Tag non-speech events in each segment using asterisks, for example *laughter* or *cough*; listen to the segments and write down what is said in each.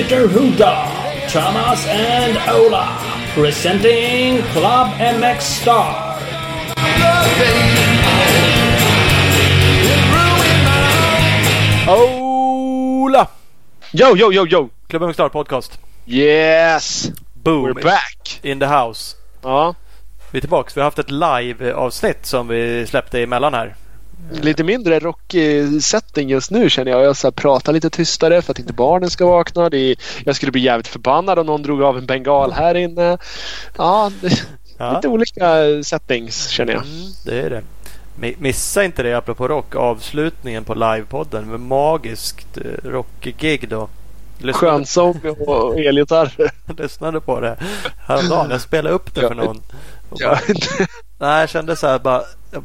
Peter Huda, Thomas and Ola, presenting Club MX Star. Ola! Yo, yo, yo, yo! Club MX Star Podcast. Yes! Boom! We're back! In the house. Ja, Vi är tillbaka. Vi har haft ett live-avsnitt som vi släppte emellan här. Lite mindre rockig setting just nu känner jag. Jag så pratar lite tystare för att inte barnen ska vakna. Är, jag skulle bli jävligt förbannad om någon drog av en bengal här inne. Ja, det, Ja. lite olika settings känner jag. Mm, det är det. Mi- Missa inte det apropå rock. Avslutningen på livepodden med magiskt eh, rockgig då. Lyssnade, Skönsång och elgitarrer. *laughs* lyssnade på det häromdagen. Jag spelade upp det för någon. Bara, *laughs* nej, jag kände så här bara.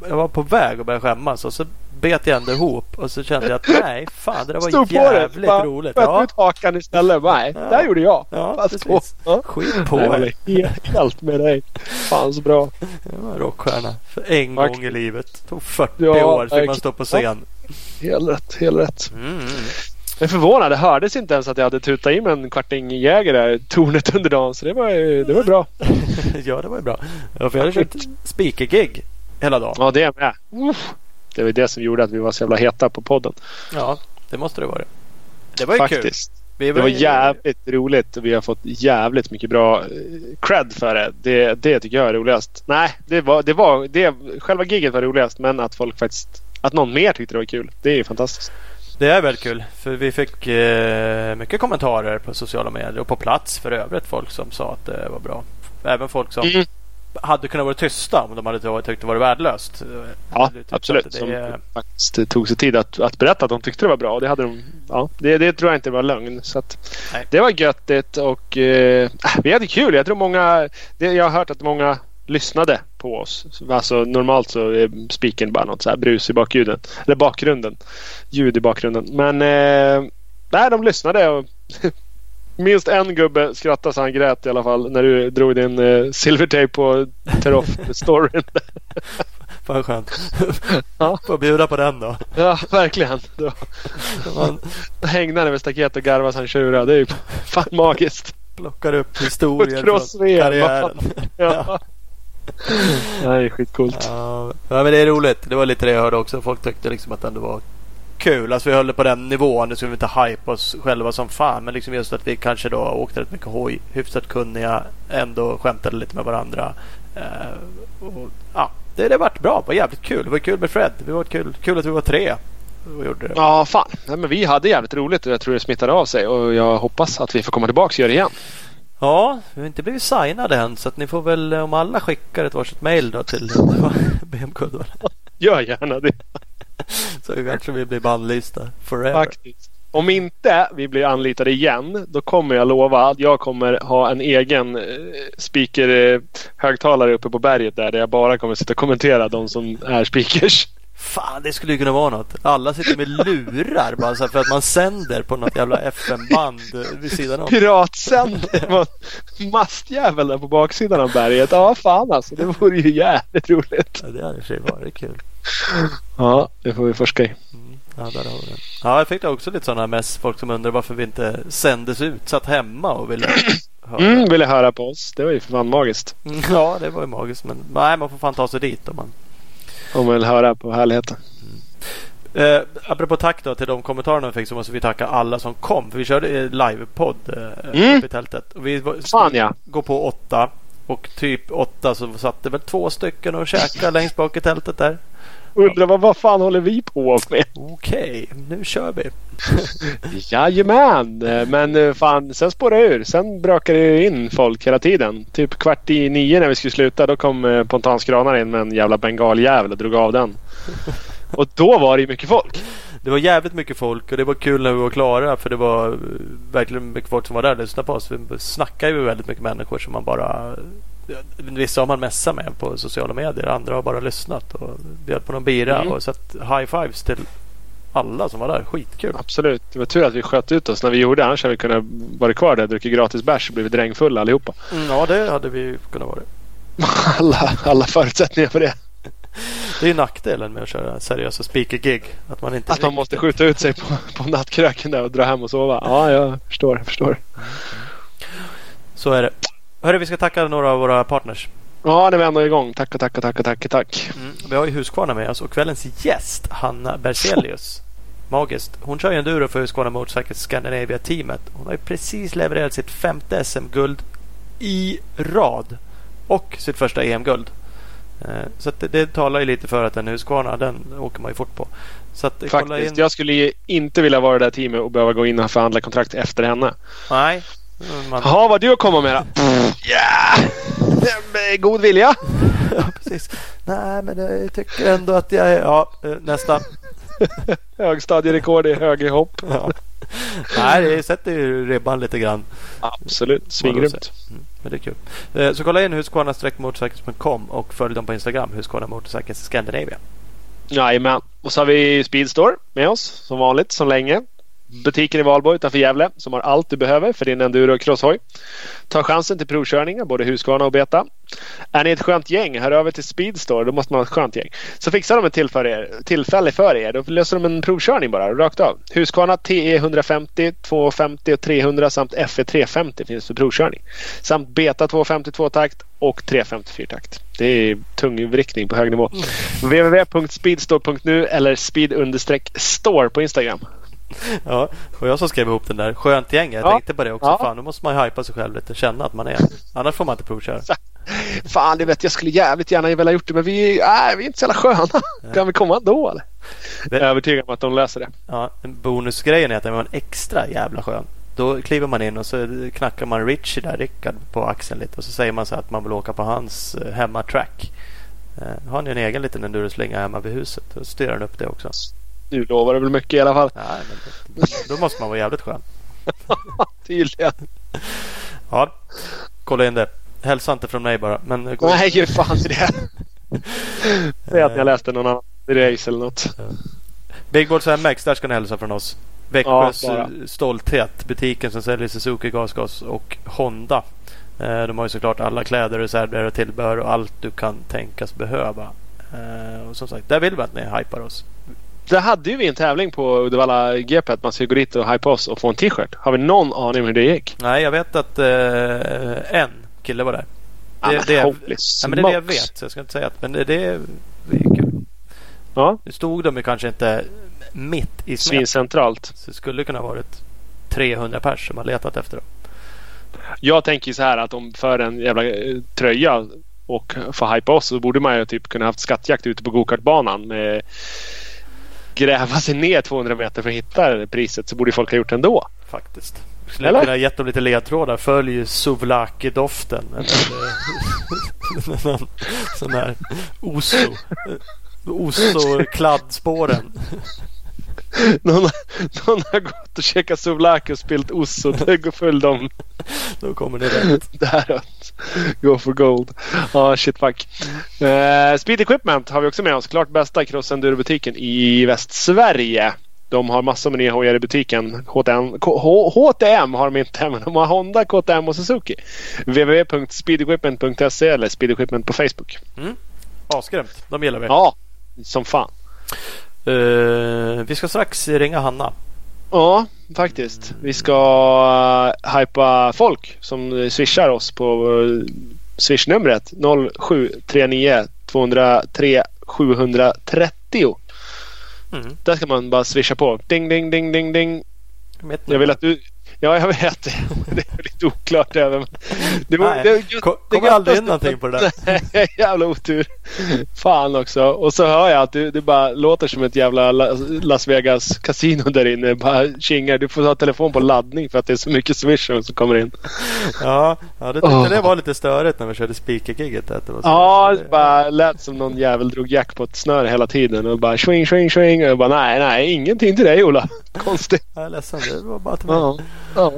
Jag var på väg att börja skämmas och så bet jag ändå ihop och så kände jag att nej, fan det där var Stod på det. jävligt roligt. Ja, ut hakan istället. Nej, Ja. där gjorde jag. ja Pass på. Ja. Skit på håller helt, med dig. Fan så bra. Jag var rockstjärna för en Faktiskt. gång i livet. Det tog 40 Ja, år fick man stå på scen. Helt rätt, helt rätt. Mm, mm. Jag är förvånad. Det hördes inte ens att jag hade tutat in en kvarting jäger där tornet under dagen. Så det var, ju- det var bra. *laughs* ja, det var ju bra. Ja, för jag hade kört speaker-gig hela dagen. Ja, det med. Uff. Det var det som gjorde att vi var så jävla heta på podden. Ja, det måste det vara. Det var ju kul. Faktiskt. Vi Det var jävligt roligt och vi har fått jävligt mycket bra eh, cred för det. Det, det tycker jag är roligast. Nej, det var, det var, det, själva giget var roligast men att folk faktiskt, att någon mer tyckte det var kul. Det är ju fantastiskt. Det är väldigt kul. För vi fick eh, mycket kommentarer på sociala medier och på plats för övrigt. Folk som sa att det var bra. Även folk som Mm. hade kunnat vara tysta om de hade tyckt det var värdelöst. Ja, Du tyckte absolut. Det Som faktiskt tog sig tid att, att berätta att de tyckte det var bra. Det, hade de, ja, det, det tror jag inte var lögn. Så att, det var göttigt och eh, vi hade kul. Jag tror många, det, jag har hört att många lyssnade på oss. Alltså normalt så är spiken bara något så här brus i bakljuden. Eller bakgrunden. Ljud i bakgrunden. Men eh, nej, de lyssnade och *laughs* minst en gubbe skrattade så han grät i alla fall när du drog din eh, silvertape på Teroff-storyn. *laughs* fan skönt. *laughs* Ja. Får bjuda på den då. ja, verkligen. Då Man hängde han över staket och garvade så han tjurade. Det är ju fan magiskt. plockar upp historier från karriären. Ja. Det är skitcoolt. Ja, men det är roligt. Det var lite det jag hörde också. Folk tyckte liksom att det ändå var kul. Alltså vi höll det på den nivån. Nu ska vi inte hypa oss själva som fan. Men liksom just att vi kanske då åkte rätt mycket hoj. Hyfsat kunniga. Ändå skämtade lite med varandra. Eh, och, ja, det, det vart bra. Det var jävligt kul. Det var kul med Fred. Det var kul, kul att vi var tre. Ja, fan. Nej, men vi hade jävligt roligt och jag tror det smittade av sig. Och jag hoppas att vi får komma tillbaka och göra det igen. Ja, vi har inte blivit signade än. Så att ni får väl om alla skickar ett varsitt mail då till *laughs* BMK. Då, Gör gärna det. *laughs* så kanske vi blir bannlysta forever. Faktiskt. Om inte vi blir anlitade igen, då kommer jag lova att jag kommer ha en egen eh, speaker eh, högtalare uppe på berget där, där jag bara kommer sitta och kommentera de som är speakers. Fan, det skulle ju kunna vara något. Alla sitter med lurar bara så för att man sänder på något jävla FM-band vid sidan om. Piratsänder. Man- Mastjävel där på baksidan av berget. Ja, fan alltså. Det vore ju jävligt roligt. Ja, det hade i och för sig varit kul. Ja, det får vi forska i. Mm. Ja, där har vi det. Ja, jag fick också lite sådana mess. Folk som undrar varför vi inte sändes ut. Satt hemma och ville *clears throat* höra. Mm, ville höra på oss. Det var ju för fan magiskt. Ja, det var ju magiskt. Men nej, man får fan ta sig dit om man Om vill höra på härligheten. Eh, apropå tack då till de kommentarerna vi fick så måste vi tacka alla som kom. För vi körde livepodd eh, Mm. uppe i tältet. Och vi Fan ja. gå på åtta. Och typ åtta så satt det väl två stycken och käkade längst bak i tältet där. Undrar vad, vad fan håller vi på med? Okej, nu kör vi. *laughs* Jajamän. Men eh, fan, sen spårade det ur. Sen brakade det in folk hela tiden. Typ kvart i nio när vi skulle sluta. Då kom eh, Pontanskranar in med en jävla bengaljävel och drog av den. *laughs* Och då var det ju mycket folk. Det var jävligt mycket folk och det var kul när vi var klara för det var eh, verkligen mycket folk som var där och lyssnade på oss. Vi snackade ju väldigt mycket människor som man bara Vissa har man messat med på sociala medier. Andra har bara lyssnat och bjöd på någon bira Mm. och sett high fives till alla som var där. Skitkul. Absolut. Det var tur att vi sköt ut oss när vi gjorde. Annars hade vi kunnat vara kvar där och druckit gratis bärs och blivit drängfulla allihopa. Mm, ja, det hade vi kunnat vara. *laughs* Alla, alla förutsättningar för det. Det är ju nackdelen med att köra seriösa speaker-gig. Att man inte Att man måste skjuta ut sig på, på nattkröken där och dra hem och sova. Ja, jag förstår. Jag förstår. Så är det. Hörru, vi ska tacka några av våra partners. Ja, det var ändå igång. Tack, tack, tack, tack, tack. Mm. Vi har ju Husqvarna med oss och kvällens gäst Hanna Berzelius. Magiskt. Hon kör ju enduro för Husqvarna Motorcycle Scandinavia-teamet. Hon har ju precis levererat sitt femte SM-guld i rad. Och sitt första EM-guld. Eh, så det, det, talar ju lite för att en Husqvarna, den åker man ju fort på. Så att, Faktiskt. In... Jag skulle inte vilja vara det där teamet och behöva gå in och förhandla kontrakt efter henne. Nej. Man... Jaha, vad du att komma med då? Ja! Med god vilja. ja, precis. Nej, men jag tycker ändå att jag är... Ja, eh, nästa. *laughs* Högstadierekord i högerhopp. Ja. Nej, det sätter ju ribban lite grann. Absolut, svingrymt. Mm, men det är kul. Eh, så kolla in husqvarna-motorcycles.com och följ dem på Instagram, Husqvarna Motorcycles Scandinavia. Jajamän. Och så har vi Speedstore med oss som vanligt, som länge. Butiken i Valborg utanför Gävle som har allt du behöver för din enduro och crosshoj. Ta chansen till provkörningar, både Husqvarna och Beta. Är ni ett skönt gäng, hör över till Speedstore. Då måste man ha ett skönt gäng. Så fixar de ett tillfälle för er. Då löser de en provkörning bara, rakt av. Husqvarna TE 150, 250 och 300 samt FE 350 finns för provkörning. Samt Beta 250 tvåtakt och 350 fyrtakt. Det är tungvrickning på hög nivå. Mm. www.speedstore.nu eller speed-store på Instagram. *laughs* Ja, och jag som skrev ihop den där. Skönt gäng. Jag ja. tänkte på det också. Ja. Fan, nu måste man ju hypa sig själv lite. Känna att man är. Annars får man inte provköra. *laughs* Fan, det vet jag skulle jävligt gärna vilja gjort det. Men vi, äh, vi är inte så jävla sköna. Ja. Kan vi komma ändå eller? Jag är övertygad om att de löser det. Ja, bonusgrejen är att är man extra jävla skön. Då kliver man in och så knackar man Richie där, Rickard, på axeln lite. Och så säger man så att man vill åka på hans eh, hemmatrack. Eh, har ni en egen liten enduroslinga hemma vid huset? Då styr han upp det också. Nu lovar det väl mycket i alla fall. Nej, men då måste man vara jävligt skön. *laughs* Tydligen. Ja, kolla in det. Hälsa inte från mig bara. Men Nej, gör fan det. *laughs* Säg att jag läste någon annan race eller något. Big Balls MX, där ska ni hälsa från oss. Växjös ja, stolthet. Butiken som säljer Suzuki gasgas och Honda. Eh, de har ju såklart alla kläder, reservdelar och tillbehör och allt du kan tänkas behöva. Eh, och som sagt, där vill vi att ni hypar oss. Där hade ju vi en tävling på Uddevalla GP att man skulle gå dit och hypa oss och få en t-shirt. Har vi någon aning om hur det gick? Nej, jag vet att eh, en kille var där. Det, ja, det, ja, men det är det jag vet. Så jag ska inte säga att, men det, det, det är kul. Ja. Nu stod de ju kanske inte mitt i Svincentralt. Så det skulle kunna ha varit 300 pers som har letat efter dem. Jag tänker så här att om för en jävla eh, tröja och få hypa oss så borde man ju typ kunna haft skattjakt ute på gokartbanan med gräva sig ner 200 meter för att hitta priset så borde folk ha gjort det ändå. Faktiskt. Skulle Eller? kunna gett dem lite ledtrådar. Följ souvlaki-doften. sån här Oslo. Oslo-kladdspåren. Någon, någon har gått och käkat souvlaki och spilt ost och det går full dem. Då kommer det rätt. Däråt. Go for gold. Ja, ah, shit fuck. Uh, Speed Equipment har vi också med oss. Klart bästa cross butiken i Västsverige. De har massor med nya hojar i butiken. HTM, HTM har de inte, men de har Honda, KTM och Suzuki. www.speedequipment.se eller Speedequipment på Facebook. Mm. Asgrymt. De gillar vi. Ja, som fan. Uh, vi ska strax ringa Hanna. Ja, faktiskt. Vi ska uh, hypa folk som swishar oss på uh, swishnumret 0739 203 730. Mm. Där ska man bara swisha på. Ding, ding, ding, ding, ding. Jag vill att du, Ja, jag vet. *laughs* Det är lite oklart även. Det, var, Nej, det, kom, det kommer aldrig in någonting på det där. *laughs* jävla otur. Fan också. Och så hör jag att det, det bara låter som ett jävla Las Vegas kasino där inne. Bara kingar. Du får ha telefon på laddning för att det är så mycket swish som kommer in. Ja, ja det tyckte oh. det var lite störigt när vi körde speaker-giget. Ja, det bara lät som någon jävel drog jack på ett snöre hela tiden. Och bara swing, swing, swing. Och jag bara nej, nej, ingenting till dig Ola. *laughs* Konstigt. Jag är ledsen. Det var bara till mig. Ja. Ja,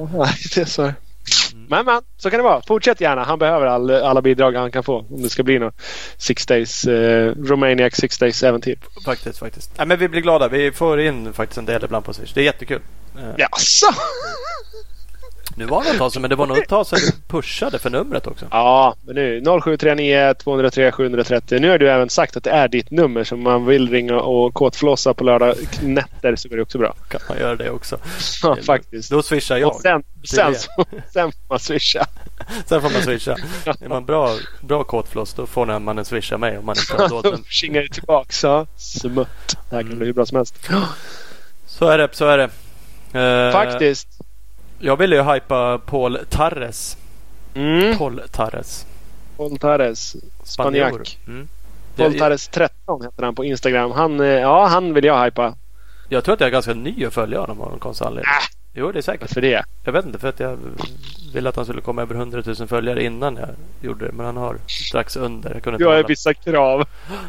det är så. Mm. Men men, så kan det vara. Fortsätt gärna. Han behöver all, alla bidrag han kan få om det ska bli något Six Days, eh, Romaniac Six Days äventyr. Faktiskt, faktiskt. Ja, men vi blir glada. Vi får in faktiskt en del ibland på Swish. Det är jättekul. Eh. Jaså? *laughs* Nu var det ett tag sedan, men det var nog ett tag sedan du *laughs* pushade för numret också. Ja, men nu 0739 203 730. Nu har du även sagt att det är ditt nummer så om man vill ringa och kåtflåsa på lördag nätter så går det också bra. Kan man göra det också? Ja, faktiskt. Då swishar jag. Och sen, sen, så, *laughs* sen får man swisha. *laughs* Sen får man swisha. Är man bra, bra kåtfloss då får man en swisha mig om man inte har Då kingar det tillbaks. Ja. Smutt. Det här kan bli hur bra som helst. Så är det, så är det. Eh, Faktiskt. Jag ville ju hypa Paul Tarres. Mm. Paul Tarres. Paul Tares. Spanjor. Spanjack. Mm. Paul Jag, Tares 13 heter han på Instagram. Han, eh, ja, han vill jag hypa. jag tror att jag är ganska ny att följa honom av någon konstig anledning. Äh. Jo, det är säkert. Varför det? Jag vet inte för att jag ville att han skulle komma över 100 000 följare innan jag gjorde det. Men han har strax under. Jag kunde Jag har vissa krav.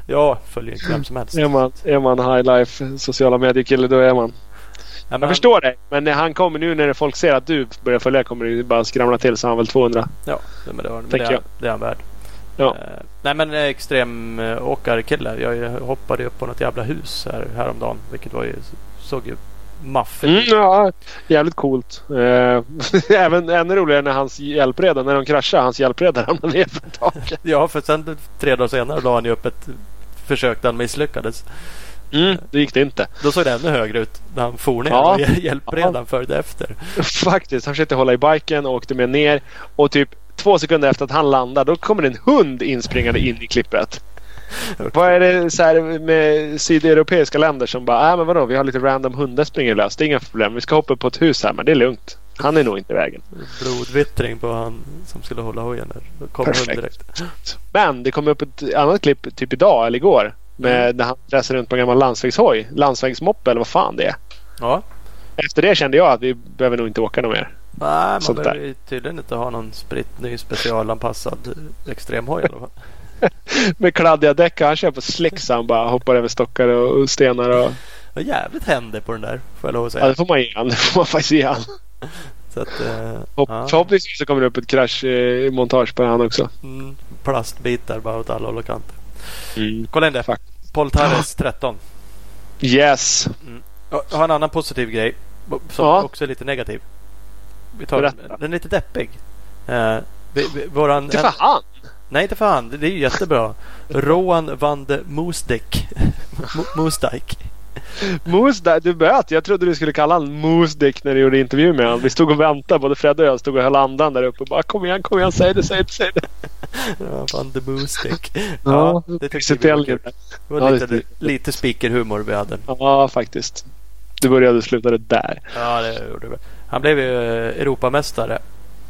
Ja, följer inte vem som helst. Är man, är man high life sociala medier-kille då är man. Men Jag förstår dig. Men när han kommer nu när folk ser att du börjar följa kommer det bara skramla till så han väl 200. Ja, men det, var, men det, är- det är han värd. Ja. Eh, nej men extrem eh, åkarkille. Jag hoppade upp på något jävla hus här, häromdagen. Vilket var ju, såg ju maffigt Mm, ja, jävligt coolt. Eh, *laughs* även ännu roligare när hans hjälpreda, när de kraschade, hans hjälpreda ramlade ner för taket. *laughs* Ja, för sen tre dagar senare la han ju upp ett försök där han misslyckades. Mm, det gick det inte. Då såg det ännu högre ut när han for ner Ja. och hjäl- hjälpredan följde efter. *laughs* Faktiskt. Han försökte hålla i biken och åkte med ner. Och typ två sekunder efter att han landade, då kommer en hund inspringande in i klippet. *laughs* Vad är det så här med sydeuropeiska länder som bara, äh, men vadå, vi har lite random hundar springer lös. Det är inga problem. Vi ska hoppa upp på ett hus här, men det är lugnt. Han är nog inte i vägen. Blodvittring på han som skulle hålla hojen där. Perfekt. direkt. Men det kom upp ett annat klipp typ idag eller igår. Med när han reser runt på en gammal landsvägshoj. Landsvägsmoppe eller vad fan det är. Ja. Efter det kände jag att vi behöver nog inte åka något mer. Nej, man Sånt behöver ju tydligen inte ha någon spritt ny specialanpassad eh, extremhoj i alla fall. *laughs* Med kladdiga däck. Han kör på slicks. Han bara hoppar över stockar och stenar. Och... Det var jävligt händer på den där får jag lov att Ja, säga. det får man ge han. *laughs* Det får man faktiskt ge han. *laughs* Så att, eh, Hopp, ja. Förhoppningsvis så kommer det upp ett kraschmontage på han också. Mm, plastbitar bara åt alla håll och kanter. Mm. Kolla in det. Fuck. Paul Tarres 13. Yes. Jag har en annan positiv grej. Som Ja. också är lite negativ. Vi tar, Berätta. den är lite deppig. Eh, vi, vi, våran, Inte för han. Nej, inte för han. Det är ju jättebra. Roan van de Moosdijk. *laughs* Mo- Moosdijk. *laughs* Moose du böt. Jag trodde du skulle kalla han Moose Dick när du gjorde intervju med honom. Vi stod och väntade. Både Fred och jag stod och höll andan där uppe. Bara kom igen, kom igen. Säg det, säg det, säg det. *laughs* *laughs* Ja, van de Moosdijk. Ja, det tyckte vi var kul. Det var Ja, lite, det- lite speakerhumor vi hade. Ja, faktiskt. Du började och slutade där. Ja, det gjorde vi. Han blev ju eh, Europamästare.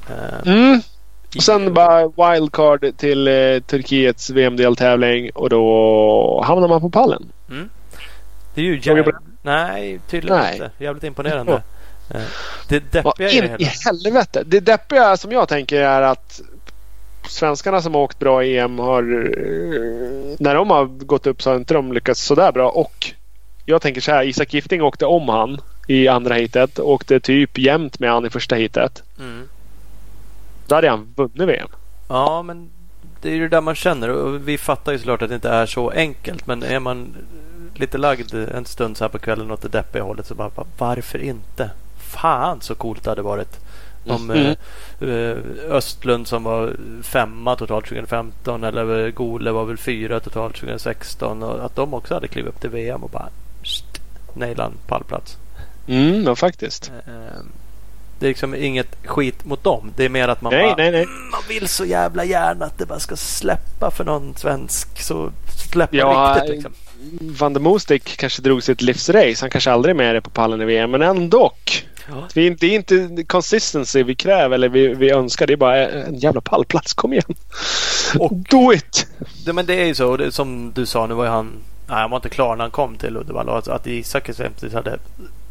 Eh, Mm. Och sen bara wildcard till eh, Turkiets VM-deltävling och då hamnar man på pallen. Det är ju jävligt... Nej, tydligen Nej. inte. Jävligt imponerande. Eh, Det deppiga i det in i hela. helvete. Det deppiga som jag tänker är att svenskarna som har åkt bra i EM har... eh, När de har gått upp så har inte de lyckats sådär bra. Och jag tänker så här. Isak Gifting åkte om han i andra heatet. Åkte typ jämnt med han i första heatet. Mm. Då hade han vunnit VM. Ja, men det är ju det där man känner. Och vi fattar ju såklart att det inte är så enkelt. Men är man lite lagd en stund så här på kvällen åt det deppiga hållet så bara, varför inte? Fan så coolt det hade varit. Om Mm. eh, eh, Östlund som var femma totalt 2015 eller eh, Gole var väl fyra totalt 2016 och att de också hade klivit upp till VM och bara pst, en pallplats. Mm, ja faktiskt. Eh, Det är liksom inget skit mot dem. Det är mer att man Nej, bara, nej, nej. "Mm, man vill så jävla gärna att det bara ska släppa för någon svensk. Så släppa Ja, riktigt liksom. Van der Moostik kanske drog sitt livsrace. Han kanske aldrig är med på pallen i VM. Men ändå. Ja. Det är inte, det är inte consistency vi kräver eller vi, vi önskar. Det är bara en jävla pallplats. Kom igen. Och- *laughs* Do it! Det, men det är ju så. Det, som du sa, nu var ju han... Nej, han var inte klar när han kom till Uddevalla. Alltså att Isak exempelvis hade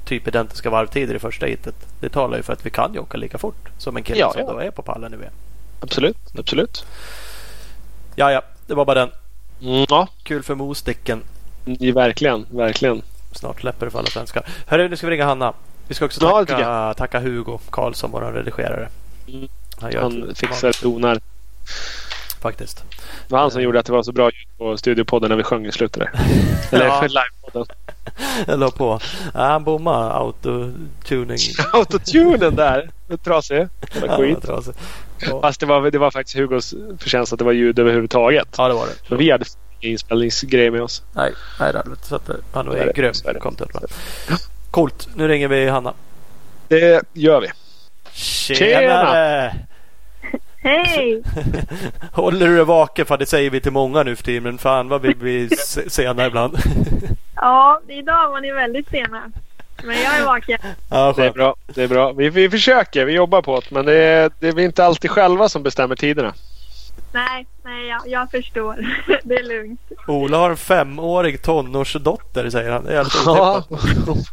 typ identiska varvtider i första hitet. Det talar ju för att vi kan ju åka lika fort som en kille Ja, som ja. då är på pallen i VM. Absolut. Absolut. Ja, ja. Det var bara den. Mm, ja, Kul för Mosticken. Mm, verkligen. Verkligen. Snart släpper det för alla svenskar. Hörru, nu ska vi ringa Hanna. Vi ska också Ja, tacka, tacka Hugo Karlsson, vår redigerare. Mm. Han, Han fixar donar. Faktiskt. Det var han som gjorde att det var så bra ljud på Studiopodden när vi sjöng i slutet där. *laughs* Eller Ja. livepodden. *laughs* Jag la på. Ja, han bommade autotuning. *laughs* Autotunen där! Det trasig. Ja, skit. trasig. Fast det var, det var faktiskt Hugos förtjänst att det var ljud överhuvudtaget. ja, det var det. För vi hade inspelningsgrej med oss. Nej, nej det hade vi inte. Så att, eh, han Så är grym. Det. Coolt. Nu ringer vi Hanna. Det gör vi. Tjenare! Hej! *laughs* Håller du dig vaken? För det säger vi till många nu för tiden. Men fan vad vi blir se- *laughs* sena ibland. *laughs* Ja, idag var ni väldigt sena. Men jag är vaken. ja, Det är bra. Det är bra. Vi, vi försöker. Vi jobbar på det. Men det är, det är vi inte alltid själva som bestämmer tiderna. Nej, nej jag, jag förstår. *laughs* Det är lugnt. Ola har en femårig tonårsdotter säger han. Det är Ja,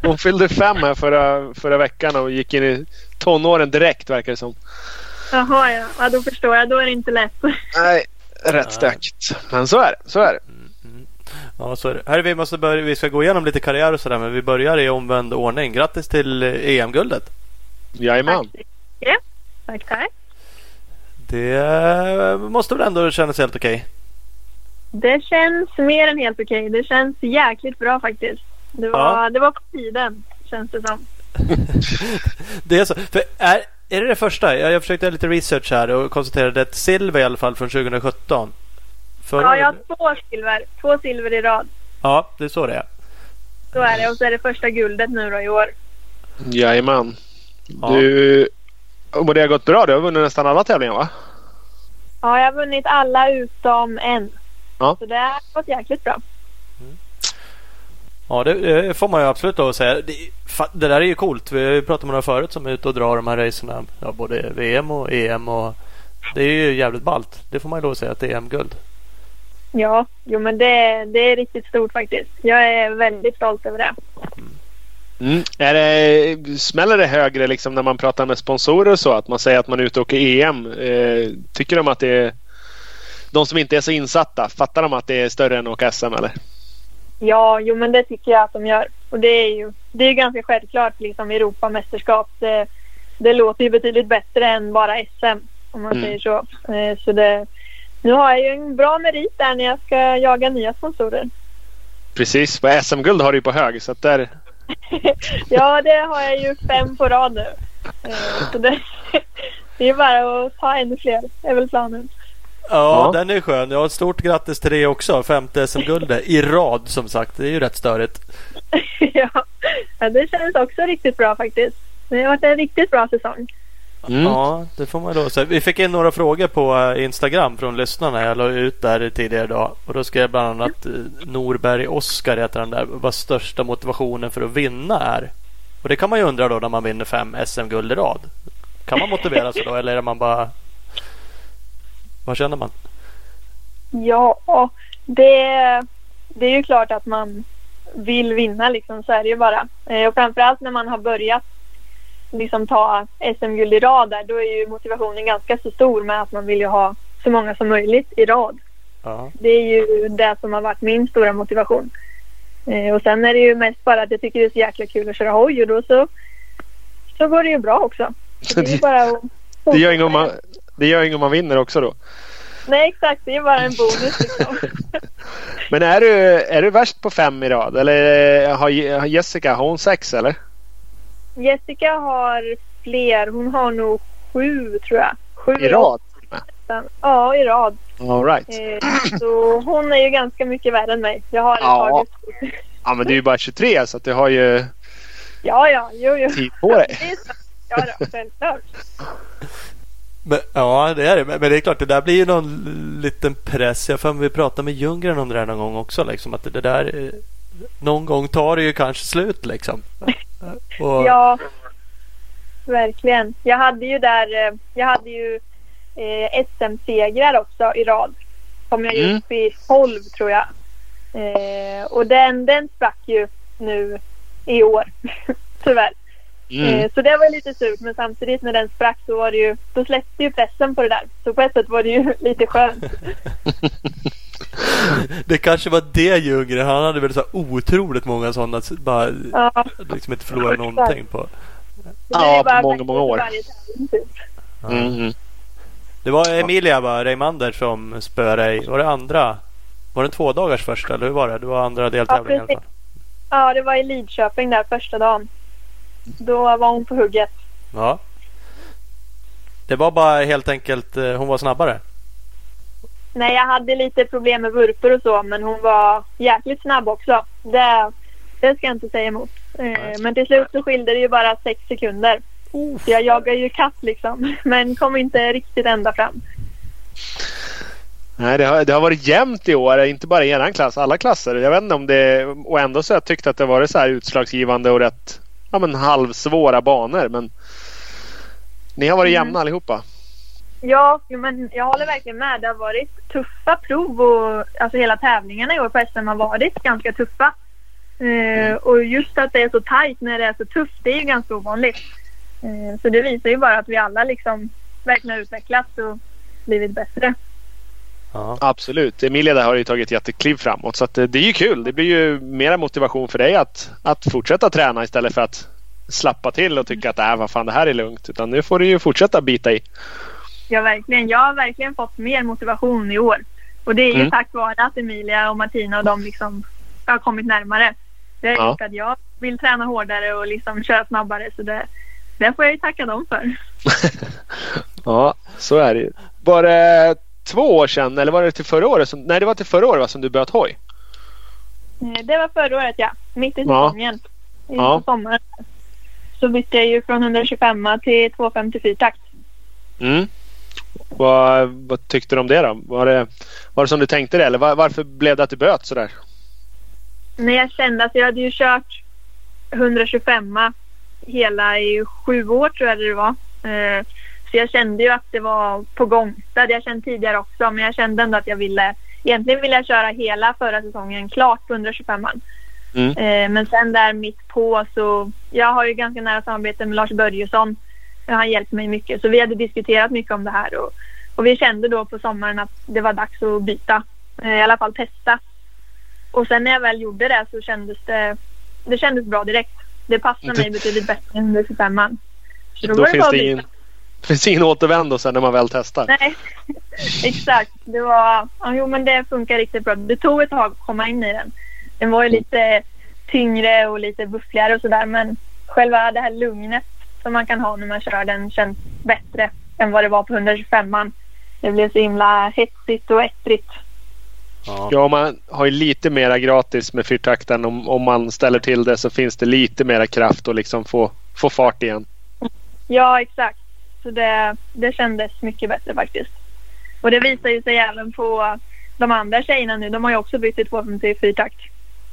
hon fyllde fem här förra, förra veckan och gick in i tonåren direkt verkar det som. Jaha, ja. ja. Då förstår jag. Då är det inte lätt. *laughs* Nej, rätt stökigt. Men så är det. Så är det. Ja, så är det. Här vi, måste börja, vi ska gå igenom lite karriär och sådär. Men vi börjar i omvänd ordning. Grattis till eh, EM-guldet. Jajamän. Tack. Tack, tack. Det eh, måste väl ändå kännas helt okej? Det känns mer än helt okej. Det känns jäkligt bra faktiskt. Det var, Ja. det var på tiden, känns det som. *laughs* Det är så. För är, är det det första? Jag, jag försökte göra lite research här och konstaterade ett silver i alla fall från 2017. Förra- Ja, jag har två silver. Två silver i rad. ja, det är så det är. Så är det. Och så är det första guldet nu då i år. Jajamän. Ja. Du... Och det har gått bra. Du har vunnit nästan alla tävlingar va? Ja, jag har vunnit alla utom en. Ja. Så det har gått jäkligt bra. Ja, det, får man ju absolut att säga. Det, det där är ju coolt. Vi har ju pratat med några förut som är ute och drar de här racerna. Ja, både VM och EM. Och det är ju jävligt ballt. Det får man ju lov att säga att det är EM-guld. Ja, jo men det, det är riktigt stort faktiskt. Jag är väldigt stolt över det. Mm. Är det, smäller det högre liksom när man pratar med sponsorer och så? Att man säger att man är ute och åker EM. Eh, tycker de att det är... De som inte är så insatta, fattar de att det är större än att åka SM eller? Ja, jo men det tycker jag att de gör. Och det är ju, det är ju ganska självklart liksom Europamästerskap. Det, det låter ju betydligt bättre än bara SM om man Mm. säger så. Eh, så det, nu har jag ju en bra merit där när jag ska jaga nya sponsorer. Precis. SM-guld har du ju på hög. Så att där... Ja, det har jag ju fem på rad nu. Eh, så det, det är bara att ta ännu fler, är väl planen. Ja, Ja. den är skön. Ja, ett stort grattis till det också. Femte SM-guldet i rad som sagt. Det är ju rätt störigt. *laughs* ja. ja, det känns också riktigt bra faktiskt. Det har varit en riktigt bra säsong. Mm. Ja, det får man då säga. Vi fick in några frågor på eh, Instagram från lyssnarna. Jag la ut där tidigare idag. Och då skrev bland annat eh, Norberg Oskar heter han där. Vad största motivationen för att vinna är. Och det kan man ju undra då när man vinner fem SM-guld i rad. Kan man motivera sig då eller är man bara... Vad känner man? Ja, det, det är ju klart att man vill vinna liksom, så är det ju bara. Eh, och framförallt när man har börjat liksom ta SM-guld i rad där, då är ju motivationen ganska så stor med att man vill ju ha så många som möjligt i rad. Ja. Det är ju det som har varit min stora motivation. Eh, och sen är det ju mest bara att jag tycker det är så jäkla kul att köra hoj och då så, så går det ju bra också. Så det är *laughs* bara att Det gör inget om man, det gör inget om man vinner också då. Nej exakt, det är bara en bonus liksom. *laughs* Men är du, är du värst på fem i rad? Eller Je- har Jessica, har hon sex eller? Jessica har fler. Hon har nog sju tror jag. Sju I rad? Ja, i rad. All right. Eh, så hon är ju ganska mycket värre än mig. Jag har Ja. tagit... Ja men du är ju bara 23 så att du har ju Ja, ja, jo, jo. tid på dig. Det är så. Ja, då, självklart. Men, ja, det är det. Men, men det är klart, det där blir ju någon liten press. Jag får vi pratade med Ljunggren om det där någon gång också. Liksom, att det där, eh, någon gång tar det ju kanske slut liksom. Och, Ja, verkligen. Jag hade ju där, eh, jag hade ju eh, SM-segrar också i rad. Kom jag Mm. upp i 12 tror jag. Eh, och den, den sprack ju nu i år. *laughs* Tyvärr. Mm. Eh, så det var lite surt men samtidigt när den sprack så var det ju, då släppte ju pressen på det där. Så på ett sätt var det ju *laughs* lite skönt. *laughs* Det kanske var det Ljunggren. Han hade väl så otroligt många sådana. Bara Ja, liksom inte förlora någonting på. Ja, på många, många år. Mm. Det var Emilia va, Reimander som spöade dig. Var det andra? Var det en två dagars första eller hur var det? Det var andra deltävlingen ja, i alla fall. Ja, det var i Lidköping där första dagen. Då var hon på hugget. Ja. Det var bara helt enkelt eh, hon var snabbare. Nej, jag hade lite problem med vurpor och så, men hon var jäkligt snabb också. Det, det ska jag inte säga emot. Eh, men till slut så skilde det ju bara sex sekunder. Så jag jagar ju katt liksom, *laughs* men kom inte riktigt ända fram. Nej, det har, det har varit jämnt i år. Inte bara i eran klass, alla klasser. Jag vet inte om det... Och ändå så har jag tyckt att det varit så här utslagsgivande och rätt ja, men halvsvåra banor. Men ni har varit Mm. jämna allihopa. Ja, men jag håller verkligen med. Det har varit tuffa prov och alltså hela tävlingarna i år på SM har varit ganska tuffa. Eh, och just att det är så tajt när det är så tufft, det är ju ganska ovanligt. Eh, så det visar ju bara att vi alla liksom verkligen har utvecklats och blivit bättre. Ja. Absolut. Emilia där har ju tagit jättekliv framåt. Så att det, det är ju kul. Det blir ju mera motivation för dig att, att fortsätta träna istället för att slappa till och tycka att äh, vad fan det här är lugnt. Utan nu får du ju fortsätta bita i. Ja, verkligen. Jag har verkligen fått mer motivation i år. Och det är ju Mm. tack vare att Emilia och Martina och de liksom har kommit närmare. Det har Ja. gjort att jag vill träna hårdare och liksom köra snabbare. Så det, det får jag ju tacka dem för. *laughs* Ja, så är det ju. Var det två år sedan eller var det till förra året? Som, nej, det var till förra året va, som du böt hoj. Eh, Det var förra året ja. Mitt i Ja. säsongen. I Ja. på sommaren. Så bytte jag ju från 125 till 254 takt. Mm. Vad, vad tyckte du om det då? Var det, var det som du tänkte det eller var, varför blev det att du böt sådär? När jag kände att jag hade ju kört 125 hela i sju år tror jag det var. Eh, Så jag kände ju att det var på gång. Det hade jag känt tidigare också men jag kände ändå att jag ville Egentligen ville jag köra hela förra säsongen klart på 125 Mm. Eh, Men sen där mitt på så Jag har ju ganska nära samarbete med Lars Börjesson. Han hjälper mig mycket så vi hade diskuterat mycket om det här och, och vi kände då på sommaren att det var dags att byta. Eh, I alla fall testa. Och sen när jag väl gjorde det så kändes det Det kändes bra direkt. Det passade mig betydligt bättre än 125 Så Då, var det finns det ingen, *laughs* finns ingen återvändo sen när man väl testar. Nej, *laughs* exakt. Det var, ja, jo men det funkar riktigt bra. Det tog ett tag att komma in i den. Den var ju lite tyngre och lite buffligare och sådär men själva det här lugnet som man kan ha när man kör den känns bättre än vad det var på 125 Det blev så himla hetsigt och ettrigt. Ja. Ja, man har ju lite mera gratis med fyrtakten. Om, om man ställer till det så finns det lite mera kraft att liksom få, få fart igen. Ja, exakt. Så det, det kändes mycket bättre faktiskt. Och det visar ju sig även på de andra tjejerna nu. De har ju också bytt till 254 takt.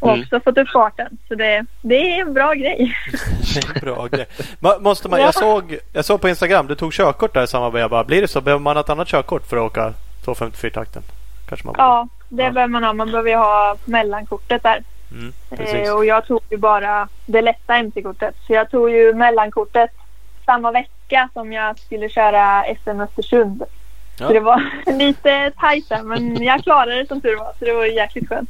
Och Mm. också fått upp farten. Så det, det är en bra grej. *laughs* Det är en bra grej. Måste man, jag, såg, jag såg på Instagram, du tog körkort där i samma veva. Blir det så? Behöver man ett annat körkort för att åka 254-takten? Kanske man borde. Ja, det Ja. behöver man ha. Man behöver ha mellankortet där. Mm. Eh, och jag tog ju bara det lätta MC-kortet. Så jag tog ju mellankortet samma vecka som jag skulle köra SM Östersund. Ja. Så det var *laughs* lite tajt där, men jag klarade det som tur var. Så det var jäkligt skönt.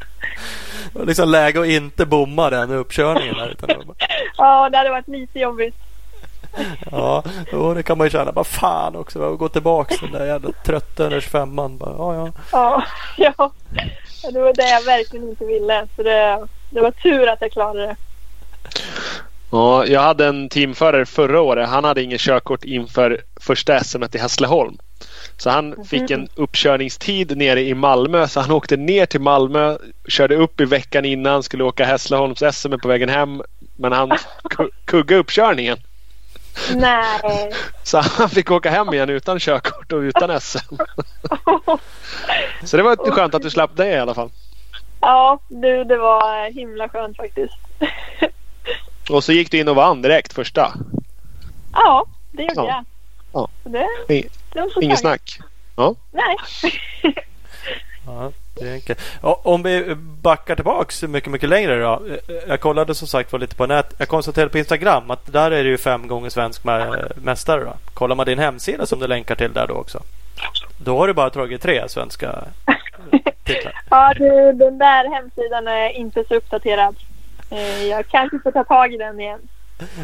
Det var liksom läge att inte bomma den uppkörningen. Här, utan det var bara- Ja, det hade varit lite jobbigt. ja, jo, det kan man ju känna. Bara fan också. Att gå tillbaka den där jävla trötta 125an. Bara, ja, ja. *laughs* Ja, ja. Det var det jag verkligen inte ville. Så det, det var tur att jag klarade det. Ja, jag hade en teamförare förra året. Han hade inget körkort inför första SM i Hässleholm. Så han fick en uppkörningstid nere i Malmö. Så han åkte ner till Malmö, körde upp i veckan innan, skulle åka Hässleholms SM på vägen hem. Men han *laughs* ku- kuggade uppkörningen. Nej. *laughs* Så han fick åka hem igen utan körkort och utan SM. *laughs* Så det var skönt att du slapp det i alla fall. Ja, du, det var himla skönt faktiskt. Och så gick du in och vann direkt första. Ja, det gjorde Ja. jag. Ja. Det, Inget snack. Nej. *laughs* Ja, det är enkelt. Ja, Om vi backar tillbaks mycket, mycket längre då. Jag kollade som sagt var lite på nät. Jag konstaterade på Instagram att där är det ju fem gånger svensk mä- mästare. Då. Kollar man din hemsida som du länkar till där då också. Då har du bara tagit tre svenska *laughs* titlar. Ja, du, den där hemsidan är inte så uppdaterad. Eh, Jag kanske får ta tag i den igen.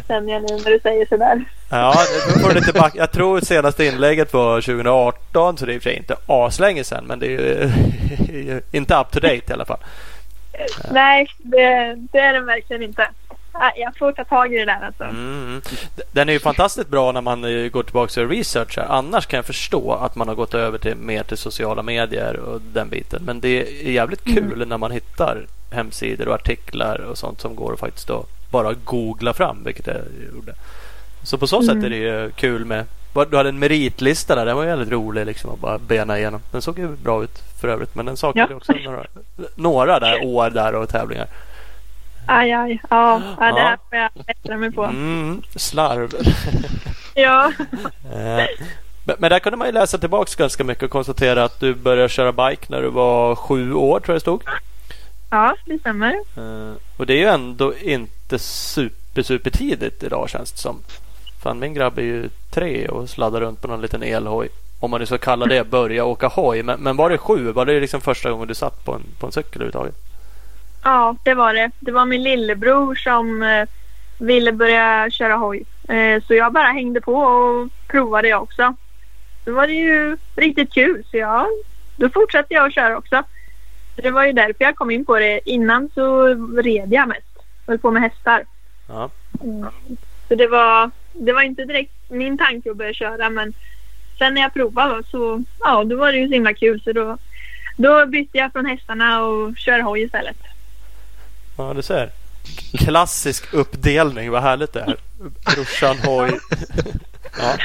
Känner jag nu när du säger sådär. Ja, får lite back. Jag tror senaste inlägget var 2018 så det är i och för sig inte aslänge sedan men det är ju *laughs* inte up to date i alla fall. Nej, det, det är den verkligen inte. Jag får ta tag i det där alltså. Mm. Den är ju fantastiskt bra när man eh, går tillbaka och researchar. Annars kan jag förstå att man har gått över till mer till sociala medier och den biten. Men det är jävligt kul när man hittar hemsidor och artiklar och sånt som går att faktiskt då bara googla fram, vilket jag gjorde. Så på så sätt är det ju kul med... Du hade en meritlista där, den var väldigt rolig liksom att bara bena igenom. Den såg ju bra ut för övrigt, men den saknade Ja. också några, några där *laughs* år där och tävlingar. Aj, aj. Ja, *gasps* ja det här får jag bättra mig på. Mm, slarv. *laughs* Ja. *laughs* Eh, Men, men där kunde man ju läsa tillbaks ganska mycket och konstatera att du började köra bike när du var sju år tror jag det stod. Ja, det stämmer. Eh, Och det är ju ändå inte super, super tidigt idag känns det som. Fan min grabb är ju tre och sladdar runt på någon liten elhoj. Om man nu ska kalla det börja åka hoj. Men, men var det sju? Var det liksom första gången du satt på en, på en cykel överhuvudtaget? Ja, det var det. Det var min lillebror som eh, ville börja köra hoj. Eh, så jag bara hängde på och provade jag också. Då var det ju riktigt kul så jag, då fortsatte jag att köra också. Det var ju därför jag kom in på det. Innan så red jag mest. Höll på med hästar. Ja. Mm. Så det var, det var inte direkt min tanke att börja köra men sen när jag provade så ja, då var det ju så himla kul så då, då bytte jag från hästarna och kör hoj istället. Ja, du ser. Klassisk uppdelning. Vad härligt det är. Brorsan, hoj. *laughs* ja,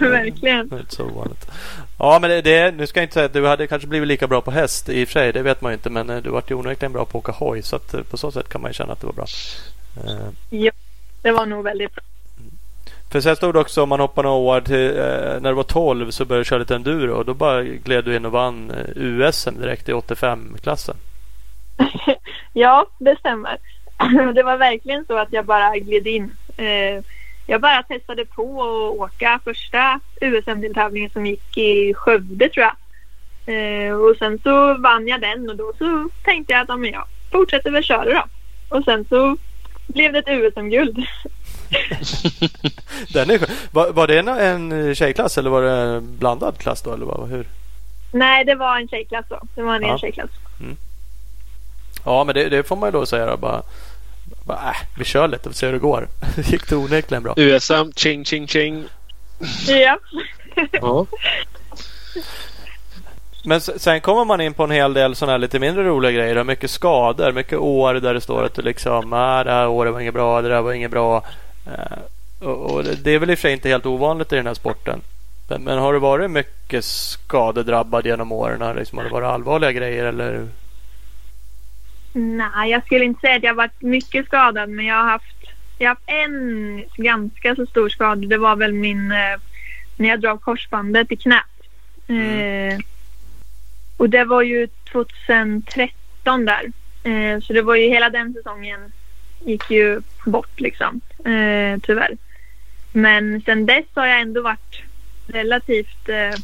Verkligen. det är inte så ovanligt. Ja, men det, det, nu ska jag inte säga att du hade kanske blivit lika bra på häst i och för sig. Det vet man ju inte. Men eh, du vart ju onekligen bra på att åka hoj. Så att, eh, på så sätt kan man ju känna att det var bra. Eh, Ja, det var nog väldigt bra. För sen stod det också om man hoppar några år till när du var 12 så började du köra lite enduro. Och då bara gled du in och vann USM direkt i 85-klassen. *laughs* Ja, det stämmer. *clears throat* Det var verkligen så att jag bara gled in. Jag bara testade på att åka första USM-deltävlingen som gick i Skövde tror jag. Eh, Och sen så vann jag den och då så tänkte jag att ja, jag fortsätter väl köra då. Och sen så blev det ett USM-guld. *laughs* Den är, skön. var, var det en, en tjejklass eller var det en blandad klass då? Eller vad, hur? Nej, det var en tjejklass då. Det var en Ja. tjejklass. Ja, men det, det får man ju då säga då. Bara, bara, äh, vi kör lite och ser hur det går. Det *laughs* gick det onekligen bra. USM, ching ching ching. Ja. Ja. Men sen kommer man in på en hel del sådana här lite mindre roliga grejer. Och mycket skador, mycket år där det står att du liksom ah, det här året var inget bra, det där var inget bra. Eh, och, det det är väl i och för sig inte helt ovanligt i den här sporten. Men, men har du varit mycket skadedrabbad genom åren? Liksom, har det varit allvarliga grejer eller? Nej, jag skulle inte säga att jag har varit mycket skadad men jag har haft, jag har haft en ganska så stor skada. Det var väl min, eh, när jag drog korsbandet i knät. Eh, och det var ju 2013 där. Eh, så det var ju hela den säsongen gick ju bort liksom. Eh, tyvärr. Men sen dess har jag ändå varit relativt eh,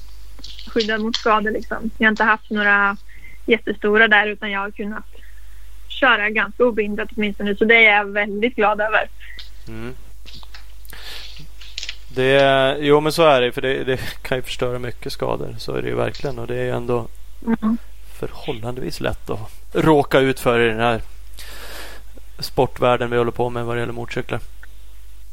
skyddad mot skador liksom. Jag har inte haft några jättestora där utan jag har kunnat köra ganska obehindrat åtminstone. Så det är jag väldigt glad över. Mm. Det, jo men så är det för det, det kan ju förstöra mycket skador. Så är det ju verkligen och det är ju ändå Mm. förhållandevis lätt att råka ut för i den här sportvärlden vi håller på med vad det gäller motorcyklar.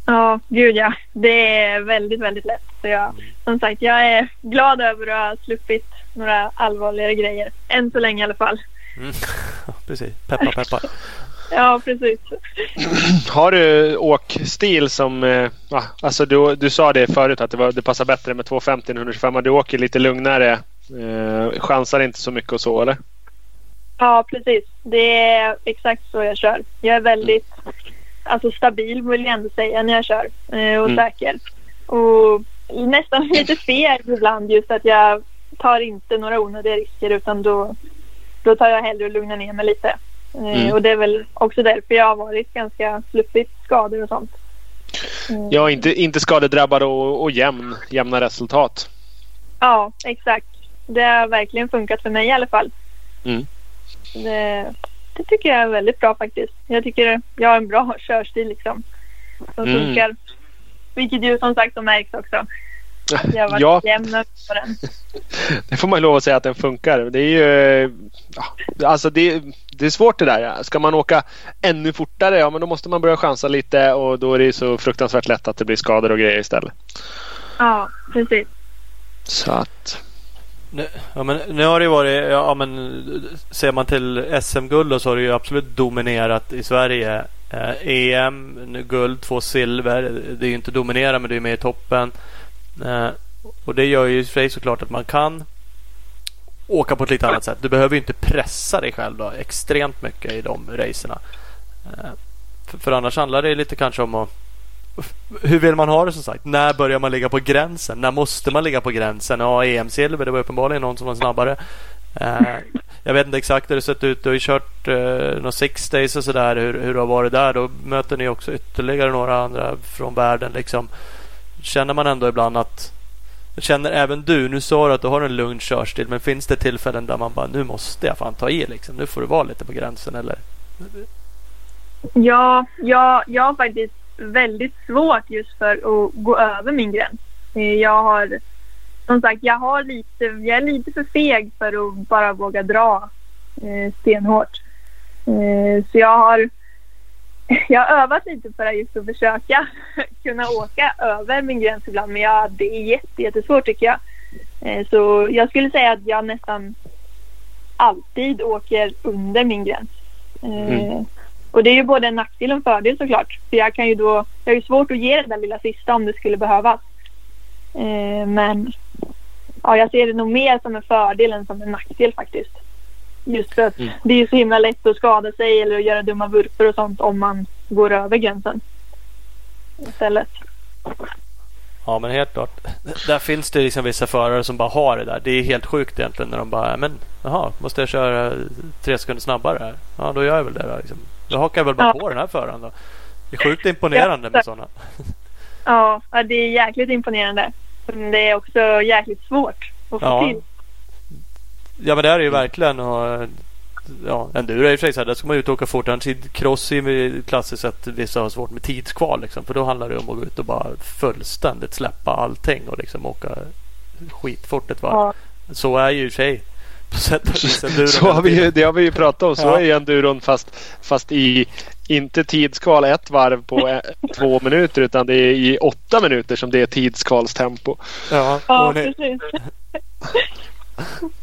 Ja, gud ja. Det är väldigt, väldigt lätt. Så jag, som sagt, jag är glad över att ha sluppit några allvarligare grejer. Än så länge i alla fall. Mm. *laughs* Ja, Precis, peppa peppa. Ja, precis. Har du åkstil som... Eh, ah, alltså du, du sa det förut att det, var, det passar bättre med 250 än 125. Du åker lite lugnare. Eh, chansar inte så mycket och så eller? Ja, precis. Det är exakt så jag kör. Jag är väldigt alltså, stabil vill jag ändå säga när jag kör. Eh, och Mm. säker. Och nästan lite feg ibland just att jag tar inte några onödiga risker utan då, då tar jag hellre och lugnar ner mig lite. Eh, Mm. Och det är väl också därför jag har varit ganska sluppit skador och sånt. Mm. Ja, inte, inte skadedrabbad och, och jämn, jämna resultat. Ja, exakt. Det har verkligen funkat för mig i alla fall. Mm. Det, det tycker jag är väldigt bra faktiskt. Jag tycker jag har en bra körstil liksom. som Mm. funkar. Vilket ju som sagt märks också. Jag har varit Ja. jämn på den. *laughs* Det får man ju lov att säga att den funkar. Det är ju... Ja, alltså det, det är svårt det där. Ska man åka ännu fortare, ja men då måste man börja chansa lite och då är det så fruktansvärt lätt att det blir skador och grejer istället. Ja, precis. Så att... Nu, ja, men, nu har det ju varit, ja, men, ser man till SM-guld så har det ju absolut dominerat i Sverige. Eh, EM, nu guld, två silver. Det är ju inte dominera men det är med i toppen. Eh, och det gör ju för sig såklart att man kan åka på ett lite annat sätt. Du behöver ju inte pressa dig själv då, extremt mycket i de racerna. Eh, för, för annars handlar det lite kanske om att hur vill man ha det som sagt? När börjar man ligga på gränsen? När måste man ligga på gränsen? Ja, EM-silver, det var uppenbarligen någon som var snabbare. Eh, jag vet inte exakt hur det sett ut. Du har ju kört eh, några six days och sådär. Hur, hur det har varit där. Då möter ni också ytterligare några andra från världen. Liksom. Känner man ändå ibland att Känner även du, nu sa du att du har en lugn körstil men finns det tillfällen där man bara nu måste jag fan ta i liksom. Nu får du vara lite på gränsen eller? Ja, jag, jag har faktiskt väldigt svårt just för att gå över min gräns. Eh, jag har, som sagt, jag, har lite, jag är lite för feg för att bara våga dra eh, stenhårt. Eh, så jag har, *laughs* jag har övat lite för att just att försöka *laughs* kunna åka över min gräns ibland. Men ja, det är jätte, jättesvårt tycker jag. Eh, så jag skulle säga att jag nästan alltid åker under min gräns. Eh, Mm. och det är ju både en nackdel och en fördel såklart. För jag kan ju då, jag har ju svårt att ge det där lilla sista om det skulle behövas. Eh, men ja, jag ser det nog mer som en fördel än som en nackdel faktiskt. Just för att Mm. det är så himla lätt att skada sig eller att göra dumma vurpor och sånt om man går över gränsen. Istället. Ja men helt klart. Där finns det liksom vissa förare som bara har det där. Det är helt sjukt egentligen när de bara men jaha, måste jag köra tre sekunder snabbare här? Ja då gör jag väl det då. Liksom. Då hakar jag väl bara Ja. på den här föraren då. Det är sjukt imponerande med sådana. Ja, ja, det är jäkligt imponerande. Men det är också jäkligt svårt att få Ja. till. Ja men det här är ju verkligen och, Ja, enduro är och för sig så här, där ska man ut och åka fort. Cross är ju klassiskt sett vissa har svårt med tidskval. Liksom, för då handlar det om att gå ut och bara fullständigt släppa allting och liksom åka skitfort ett varv. Ja. Så är ju i sig på sätt och vis *laughs* enduron Så har vi, ju- det har vi ju pratat om. Så Ja. är ju enduron fast, fast i inte tidskval ett varv på två minuter utan det är i åtta minuter som det är tidskvalstempo. Ja, Ja, precis. *laughs*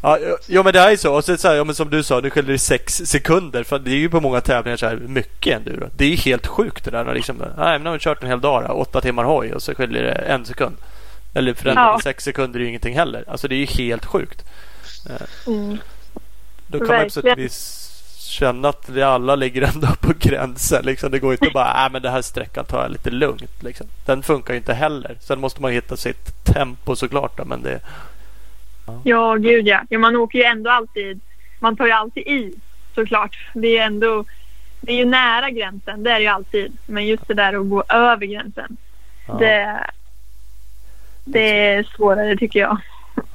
Ja, ja men det är så. Och så, så här, ja, men som du sa, nu skiljer det sex sekunder. För det är ju på många tävlingar så här mycket enduro. Det är ju helt sjukt det där. När liksom, nej, men har vi kört en hel dag, då, åtta timmar hoj och så skiljer det en sekund. Eller för den Ja. sex sekunder är ju ingenting heller. Alltså det är ju helt sjukt. Mm. Då kan man på sätt och Verkligen. vis känna att vi alla ligger ändå på gränsen. Liksom. Det går inte att bara, nej men den här sträckan tar jag lite lugnt. Liksom. Den funkar ju inte heller. Sen måste man hitta sitt tempo såklart. Då, men det, Ja, gud ja. ja. Man åker ju ändå alltid. Man tar ju alltid i såklart. Det är ändå. Det är ju nära gränsen. Det är det ju alltid. Men just det där att gå över gränsen. ja. Det, det är svårare tycker jag.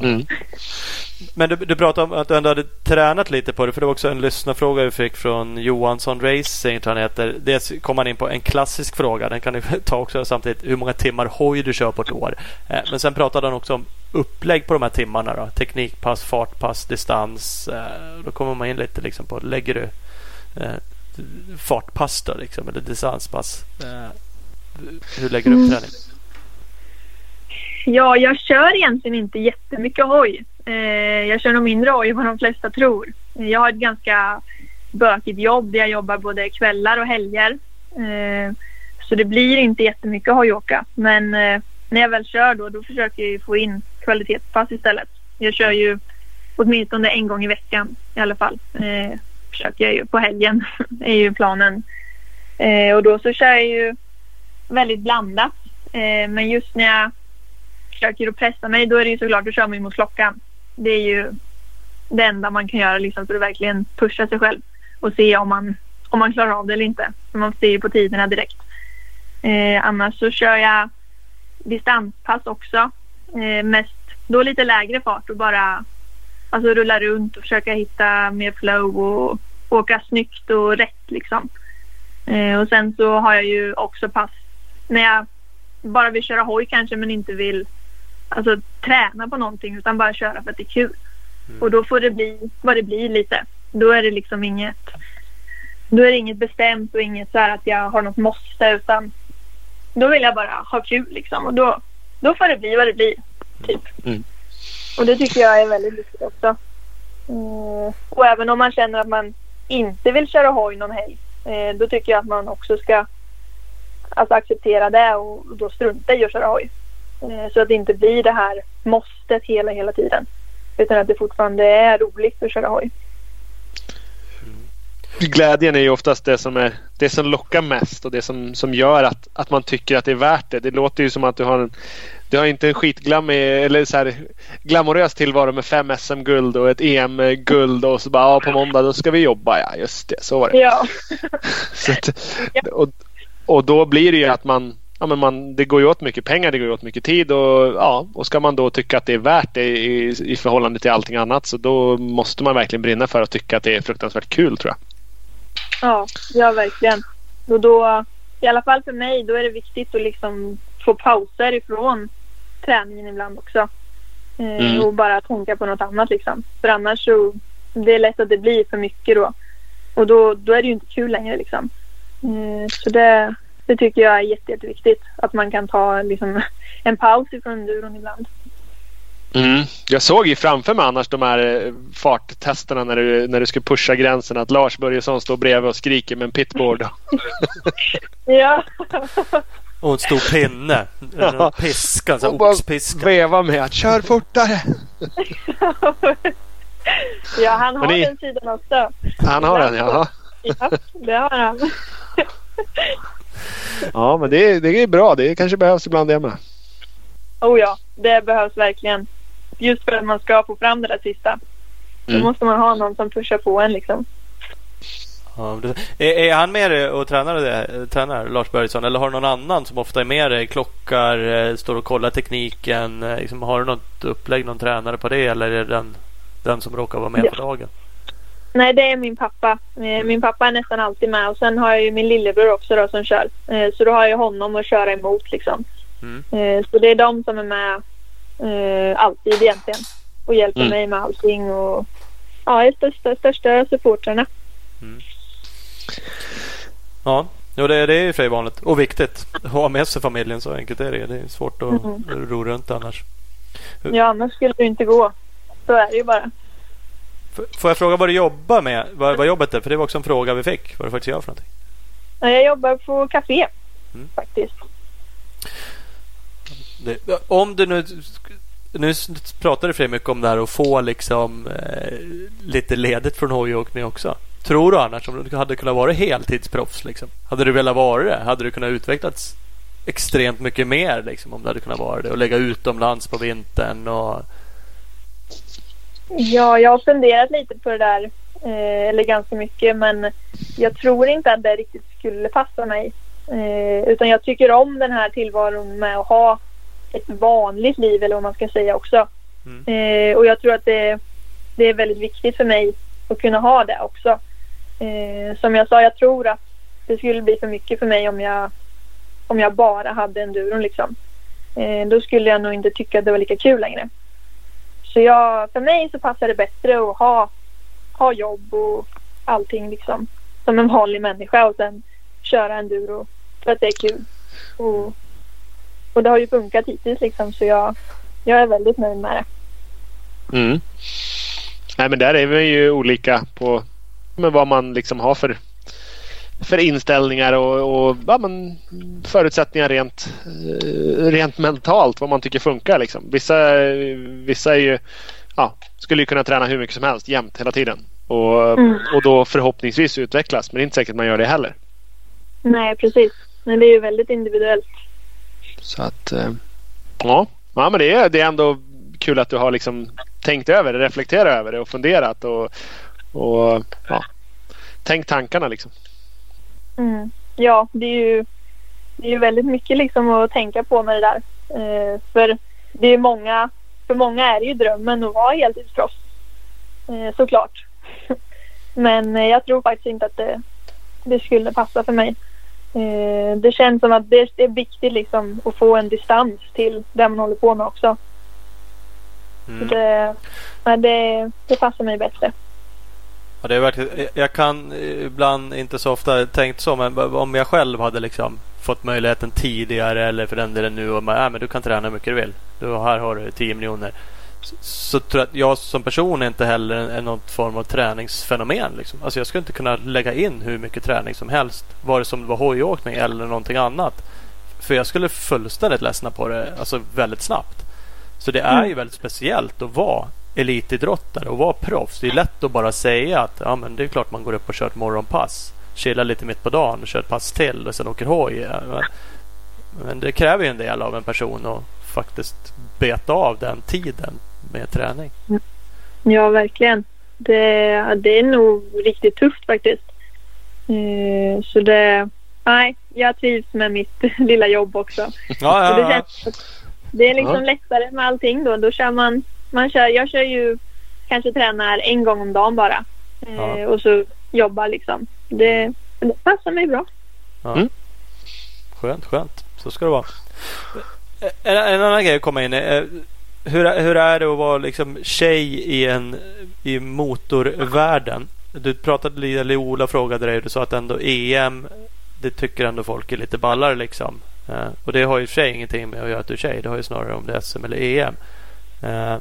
Mm. Men du, du pratade om att du ändå hade tränat lite på det. För det var också en lyssnarfråga vi fick från Johansson Racing. tror han heter. Dels kom man in på en klassisk fråga. Den kan du *laughs* ta också samtidigt. Hur många timmar hoj du kör på ett år. Eh, men sen pratade han också om upplägg på de här timmarna. Då. Teknikpass, fartpass, distans. Eh, då kommer man in lite liksom på. Lägger du eh, fartpass då liksom, eller distanspass? Eh, hur lägger du upp Mm. träning? Ja, jag kör egentligen inte jättemycket hoj. Jag kör nog mindre hoj än vad de flesta tror. Jag har ett ganska bökigt jobb där jag jobbar både kvällar och helger. Så det blir inte jättemycket hojåka. Men när jag väl kör då, då försöker jag ju få in kvalitetspass istället. Jag kör ju åtminstone en gång i veckan i alla fall. Eh, försöker jag ju. På helgen *laughs* är ju planen. Eh, och då så kör jag ju väldigt blandat. Eh, men just när jag försöker att pressa mig då är det ju såklart att köra mig mot klockan. Det är ju det enda man kan göra liksom för att verkligen pusha sig själv och se om man, om man klarar av det eller inte. För man ser ju på tiderna direkt. Eh, annars så kör jag distanspass också. Eh, mest då lite lägre fart och bara alltså, rulla runt och försöka hitta mer flow och åka snyggt och rätt liksom. Eh, och sen så har jag ju också pass när jag bara vill köra hoj kanske men inte vill alltså, träna på någonting utan bara köra för att det är kul. Mm. Och då får det bli vad det blir lite. Då är det liksom inget då är det inget bestämt och inget så här att jag har något måste utan då vill jag bara ha kul liksom och då, då får det bli vad det blir. Typ. Mm. Och det tycker jag är väldigt viktigt också. Mm. Och även om man känner att man inte vill köra hoj någon helg eh, då tycker jag att man också ska alltså, acceptera det och då strunta i att köra hoj. Eh, så att det inte blir det här måstet hela, hela tiden. Utan att det fortfarande är roligt att köra hoj. Glädjen är ju oftast det som, är, det som lockar mest och det som, som gör att, att man tycker att det är värt det. Det låter ju som att du har en du har inte en skitglammig eller så här glamorös tillvaro med fem SM-guld och ett EM-guld och så bara ja, på måndag då ska vi jobba. Ja just det, så var det. Ja. *laughs* att, och, och då blir det ju att man ja, men man, det går ju åt mycket pengar, det går ju åt mycket tid och, ja, och ska man då tycka att det är värt det i, i förhållande till allting annat så då måste man verkligen brinna för att tycka att det är fruktansvärt kul tror jag. Ja, ja verkligen. Och då, i alla fall för mig, då är det viktigt att liksom få pauser ifrån träningen ibland också. Eh, Mm. Och bara tänka på något annat liksom. För annars så det är lätt att det blir för mycket då. Och då, då är det ju inte kul längre liksom. Eh, Så det, det tycker jag är jätte, jätteviktigt. Att man kan ta liksom *laughs* en paus ifrån enduron ibland. Mm. Jag såg ju framför mig annars de här eh, farttesterna när du, när du skulle pusha gränsen att Lars Börjesson står bredvid och skriker med en pitboard. *laughs* Ja. *laughs* Och en stor pinne. Ja. *laughs* En piska, en Och oxpiska. Veva med att kör fortare! ja, han har ni- den sidan också. Han har den jaha. Ja, det har han. Ja men det, är- det är bra. Det kanske behövs ibland det med. Oh ja, det behövs verkligen. Just för att man ska få fram det där sista. Mm. Då måste man ha någon som pushar på en liksom. Ja, är, är han med dig och tränar, det, tränar Lars Börjesson eller har du någon annan som ofta är med dig? Klockar, eh, står och kollar tekniken. eh, Liksom, har du något upplägg, någon tränare på det eller är det den, den som råkar vara med Ja. för dagen? Nej, det är min pappa. Eh, Min pappa är nästan alltid med och sen har jag ju min lillebror också då som kör. Så då har jag honom att köra emot liksom. Mm. Så det är de som är med eh, alltid egentligen. Och hjälper Mm. mig med allting och ja, är största, största supportrarna. Ja, jo, det, det är ju för vanligt och viktigt. att Ha med sig familjen, så enkelt är det. Det är svårt att Mm. ro runt annars. Ja, annars skulle det inte gå. Så är det ju bara. Får jag fråga vad du jobbar med? Vad, vad jobbet är? För det var också en fråga vi fick. Vad du faktiskt gör för någonting. Ja, Jag jobbar på café Mm. faktiskt. Det, om du nu... Nu pratade pratar mycket om det här att få liksom eh, lite ledigt från hojåkning också. Tror du annars om du hade kunnat vara heltidsproffs? Liksom? Hade du velat vara det? Hade du kunnat utvecklas extremt mycket mer liksom, om du hade kunnat vara det? Och lägga utomlands på vintern och... Ja, jag har funderat lite på det där. Eh, eller ganska mycket. Men jag tror inte att det riktigt skulle passa mig. Eh, utan jag tycker om den här tillvaron med att ha ett vanligt liv eller vad man ska säga också. Mm. Eh, och jag tror att det, det är väldigt viktigt för mig att kunna ha det också. Eh, som jag sa, jag tror att det skulle bli för mycket för mig om jag, om jag bara hade enduron liksom. Eh, då skulle jag nog inte tycka att det var lika kul längre. Så jag, för mig så passar det bättre att ha, ha jobb och allting liksom. Som en vanlig människa och sen köra enduro för att det är kul. Och, och det har ju funkat hittills liksom så jag, jag är väldigt nöjd med det. Mm. Nej men där är vi ju olika på men vad man liksom har för, för inställningar och, och ja, men förutsättningar rent, eh, rent mentalt. Vad man tycker funkar. Liksom. Vissa, vissa är ju, ja, skulle ju kunna träna hur mycket som helst jämt hela tiden. Och, Mm. och då förhoppningsvis utvecklas. Men det är inte säkert man gör det heller. Nej, precis. Men det är ju väldigt individuellt. Så att eh, ja. ja men det är, det är ändå kul att du har liksom tänkt över det, reflekterat över det och funderat och, och ja, tänkt tankarna liksom. Mm. Ja, det är ju det är ju väldigt mycket liksom att tänka på med det där. Eh, för det är många, för många är det ju drömmen att vara heltidsproffs. Eh, såklart. *laughs* Men eh, jag tror faktiskt inte att det, det skulle passa för mig. Eh, det känns som att det, det är viktigt liksom att få en distans till det man håller på med också. Mm. Det, men det, det passar mig bättre. Ja, det är verkligen, jag kan ibland inte så ofta tänkt så men om jag själv hade liksom fått möjligheten tidigare eller för den delen nu och man, äh, men du kan träna hur mycket du vill. Du, här har du 10 miljoner. Så, tror jag att jag som person är inte heller en någon form av träningsfenomen. Liksom. Alltså jag skulle inte kunna lägga in hur mycket träning som helst. Vare sig det var hojåkning eller någonting annat. För jag skulle fullständigt ledsna på det alltså väldigt snabbt. Så det är ju väldigt speciellt att vara elitidrottare och vara proffs. Det är lätt att bara säga att ja, men det är klart man går upp och kör ett morgonpass. Chillar lite mitt på dagen och kör ett pass till och sen åker hoj. Men, men det kräver ju en del av en person att faktiskt beta av den tiden med träning. Ja, verkligen. Det, det är nog riktigt tufft faktiskt. Eh, så det... Nej, jag trivs med mitt *laughs* lilla jobb också. Ja, ja, det, ja. känns, det är liksom Ja. lättare med allting då. Då kör man... man kör, jag kör ju kanske tränar en gång om dagen bara. Eh, Ja. Och så jobbar liksom. Det, det passar mig bra. Skönt, skönt. Så ska det vara. En, en annan grej att komma in i. Hur, hur är det att vara liksom tjej i, en, i motorvärlden? Du pratade lite, eller Ola frågade dig. Du sa att ändå EM, det tycker ändå folk är lite ballare liksom. Eh, och det har ju i och för sig ingenting med att göra att du är tjej. Det har ju snarare om det är SM eller EM. Eh,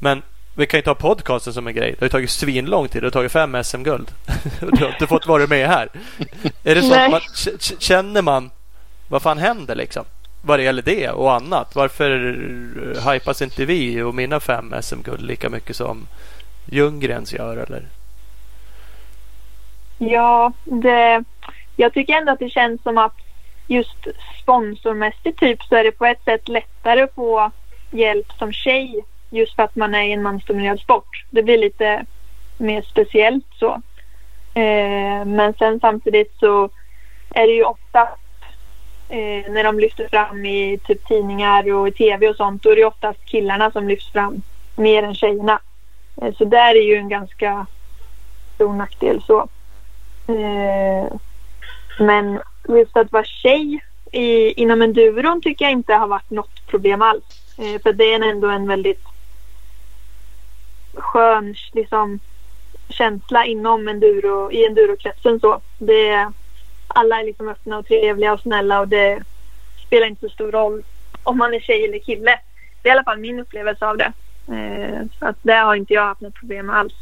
men vi kan ju ta podcasten som en grej. Det har ju tagit svinlång tid. Det har tagit fem SM-guld. *laughs* du har inte fått vara med här. Är det så man, känner man vad fan händer liksom? Vad det gäller det och annat. Varför eh, hypas inte vi och mina fem SM-guld lika mycket som Ljunggrens gör eller? Ja, det, jag tycker ändå att det känns som att just sponsormässigt typ så är det på ett sätt lättare att få hjälp som tjej just för att man är i en mansdominerad sport. Det blir lite mer speciellt så. Eh, men sen samtidigt så är det ju ofta eh, när de lyfter fram i typ tidningar och i tv och sånt då är det oftast killarna som lyfts fram mer än tjejerna. Eh, så där är ju en ganska stor nackdel så. Eh, men just att vara tjej i, inom enduron tycker jag inte har varit något problem alls. Eh, för det är ändå en väldigt skön liksom, känsla inom enduro, i endurokretsen. Så. Det, alla är liksom öppna och trevliga och snälla och det spelar inte så stor roll om man är tjej eller kille. Det är i alla fall min upplevelse av det. Eh, så att det har inte jag haft något problem med alls.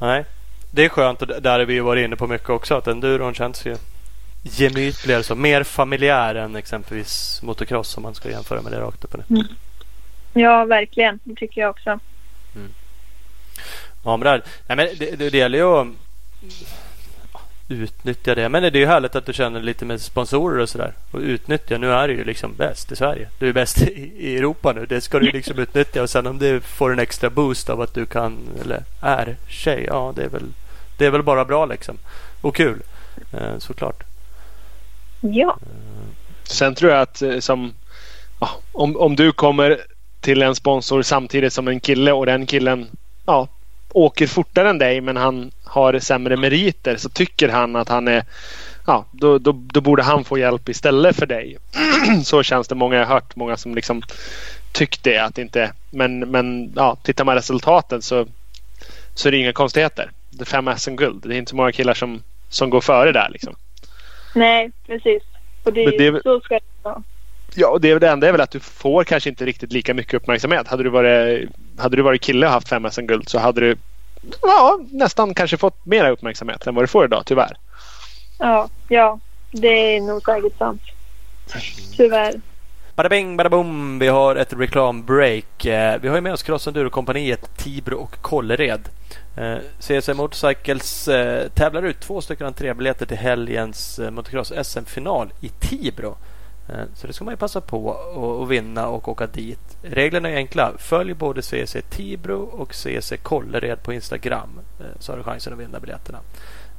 Nej, det är skönt och där har vi ju varit inne på mycket också att enduron känns ju gemytligare så. Mer familjär än exempelvis motocross om man ska jämföra med det rakt upp och ner. Ja, verkligen. Det tycker jag också. Ja, men det, här, nej, men det, det, det gäller ju att utnyttja det. Men det är ju härligt att du känner lite med sponsorer och sådär. Och utnyttja. Nu är du ju liksom bäst i Sverige. Du är bäst *laughs* i, Europa nu. Det ska du ju liksom *laughs* utnyttja. Och sen om det får en extra boost av att du kan eller är tjej. Ja, det är väl, det är väl bara bra liksom. Och kul. Eh, såklart. Ja. Sen tror jag att eh, som, ja, om, om du kommer till en sponsor samtidigt som en kille och den killen ja, åker fortare än dig men han har sämre meriter så tycker han att han är Ja, då, då, då borde han få hjälp istället för dig. *clears throat* så känns det många jag har hört. Många som liksom tyckt det. Att inte, men men ja, tittar man resultaten så, så är det inga konstigheter. Det är fem SM-guld. Det är inte så många killar som, som går före där. Liksom. Nej, precis. Och det, det- så ska det vara. Ja, och det, det enda är väl att du får kanske inte riktigt lika mycket uppmärksamhet. Hade du varit, hade du varit kille och haft fem SM-guld så hade du ja, nästan kanske fått mer uppmärksamhet än vad du får idag tyvärr. Ja, ja. Det är nog säkert sant. Tyvärr. Bada bing, bada boom. Vi har ett reklambreak. Eh, Vi har ju med oss Cross Enduro-kompaniet Tibro och Kållered. Eh, CSM Motorcycles eh, tävlar ut två stycken entrébiljetter till helgens eh, motocross SM-final i Tibro. Eh, så det ska man ju passa på att- vinna och åka dit. Reglerna är enkla. Följ både CC Tibro och CC Kållered på Instagram eh, så har du chansen att vinna biljetterna.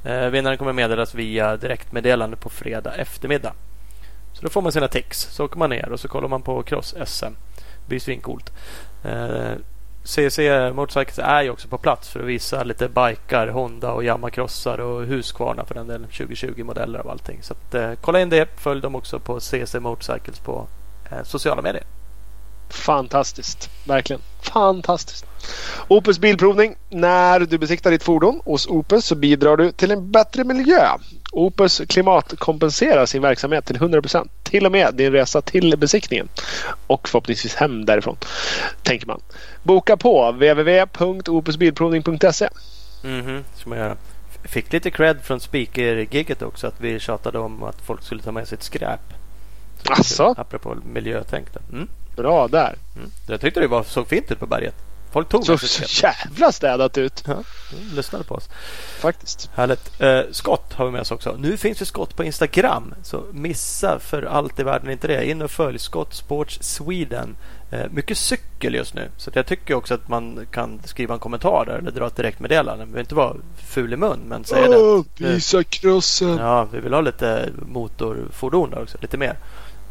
Eh, vinnaren kommer meddelas via direktmeddelande på fredag eftermiddag. Så då får man sina tics. Så åker man ner och så kollar man på cross-SM. Det blir svincoolt. CC Motorcycles är ju också på plats för att visa lite bikar, Honda och Yamacrossar och Husqvarna för den delen. 2020-modeller och allting. Så att, eh, kolla in det. Följ dem också på CC Motorcycles på eh, sociala medier. Fantastiskt. Verkligen. Fantastiskt. Opus Bilprovning. När du besiktar ditt fordon hos Opus så bidrar du till en bättre miljö. Opus klimatkompenserar sin verksamhet till 100%. Till och med din resa till besiktningen. Och förhoppningsvis hem därifrån. Tänker man. Boka på www.opusbilprovning.se Mhm, ska man göra. Fick lite cred från speaker-giget också att vi tjatade om att folk skulle ta med sitt skräp. Så? Apropå miljötänk. Mm. Bra där. Mm. Jag tyckte det var, såg fint ut på berget. Folk tog Så, med sitt så jävla städat ut. Ja, de lyssnade på oss. Faktiskt. Härligt. Eh, skott har vi med oss också. Nu finns det skott på Instagram. Så missa för allt i världen inte det. In och följ Skott Sports Sweden. Eh, mycket cykel just nu. Så jag tycker också att man kan skriva en kommentar där eller dra ett direktmeddelande. Man behöver inte vara ful i mun men säga det. Att, eh, visa krossen. Ja, vi vill ha lite motorfordon där också. Lite mer.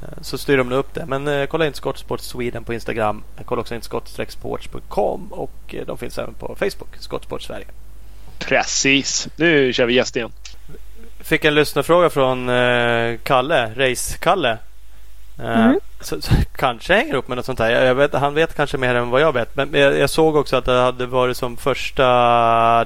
Eh, Så styr de upp det. Men eh, kolla in Skottsport Sweden på Instagram. Kolla också in skott-sports.com och eh, de finns även på Facebook. Skottsport Sverige. Precis. Nu kör vi gäst igen. Fick en lyssnarfråga från eh, Kalle, Race-Kalle. Eh, Mm så, så, kanske hänger upp med något sånt här. Jag, vet, han vet kanske mer än vad jag vet. Men jag, jag såg också att det hade varit som första,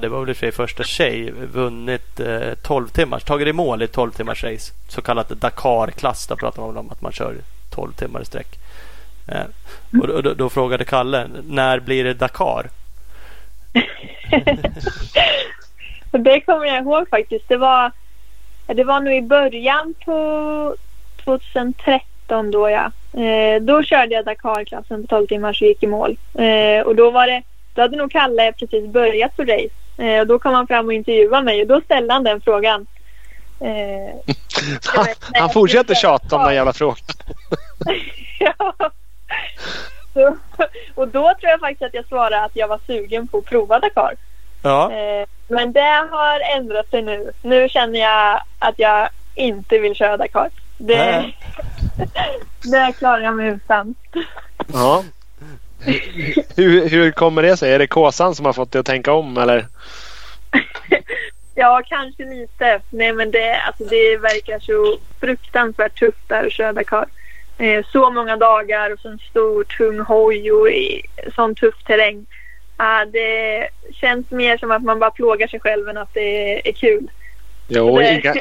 det var väl i för första tjej, vunnit eh, 12 timmars, tagit i mål i 12 timmars race. Så kallat Dakar-klass. Där pratar man om att man kör 12 timmar i sträck. Eh, och då, då, då frågade Kalle, när blir det Dakar? *laughs* Det kommer jag ihåg faktiskt. Det var, det var nog i början på 2013 då ja. Eh, då körde jag Dakar-klassen på 12 timmar och gick i mål. Eh, och då var det, då hade nog Kalle precis börjat på race. Eh, och då kom han fram och intervjuade mig och då ställde han den frågan. Eh, *laughs* Han, han fortsätter tjata om den jävla frågan. *laughs* ja. Så, och då tror jag faktiskt att jag svarade att jag var sugen på att prova Dakar. Ja, Eh, men det har ändrat sig nu. Nu känner jag att jag inte vill köra Dakar. Det, *laughs* det klarar jag mig utan. Ja. Hur, hur kommer det sig? Är det Kåsan som har fått dig att tänka om eller? *laughs* Ja, kanske lite. Nej, men det, alltså, det verkar så fruktansvärt tufft där att köra Dakar. Eh, så många dagar och så en stor tung hoj och i sån tuff terräng. Ah, det känns mer som att man bara plågar sig själv än att det är kul. Jo, Det- inga,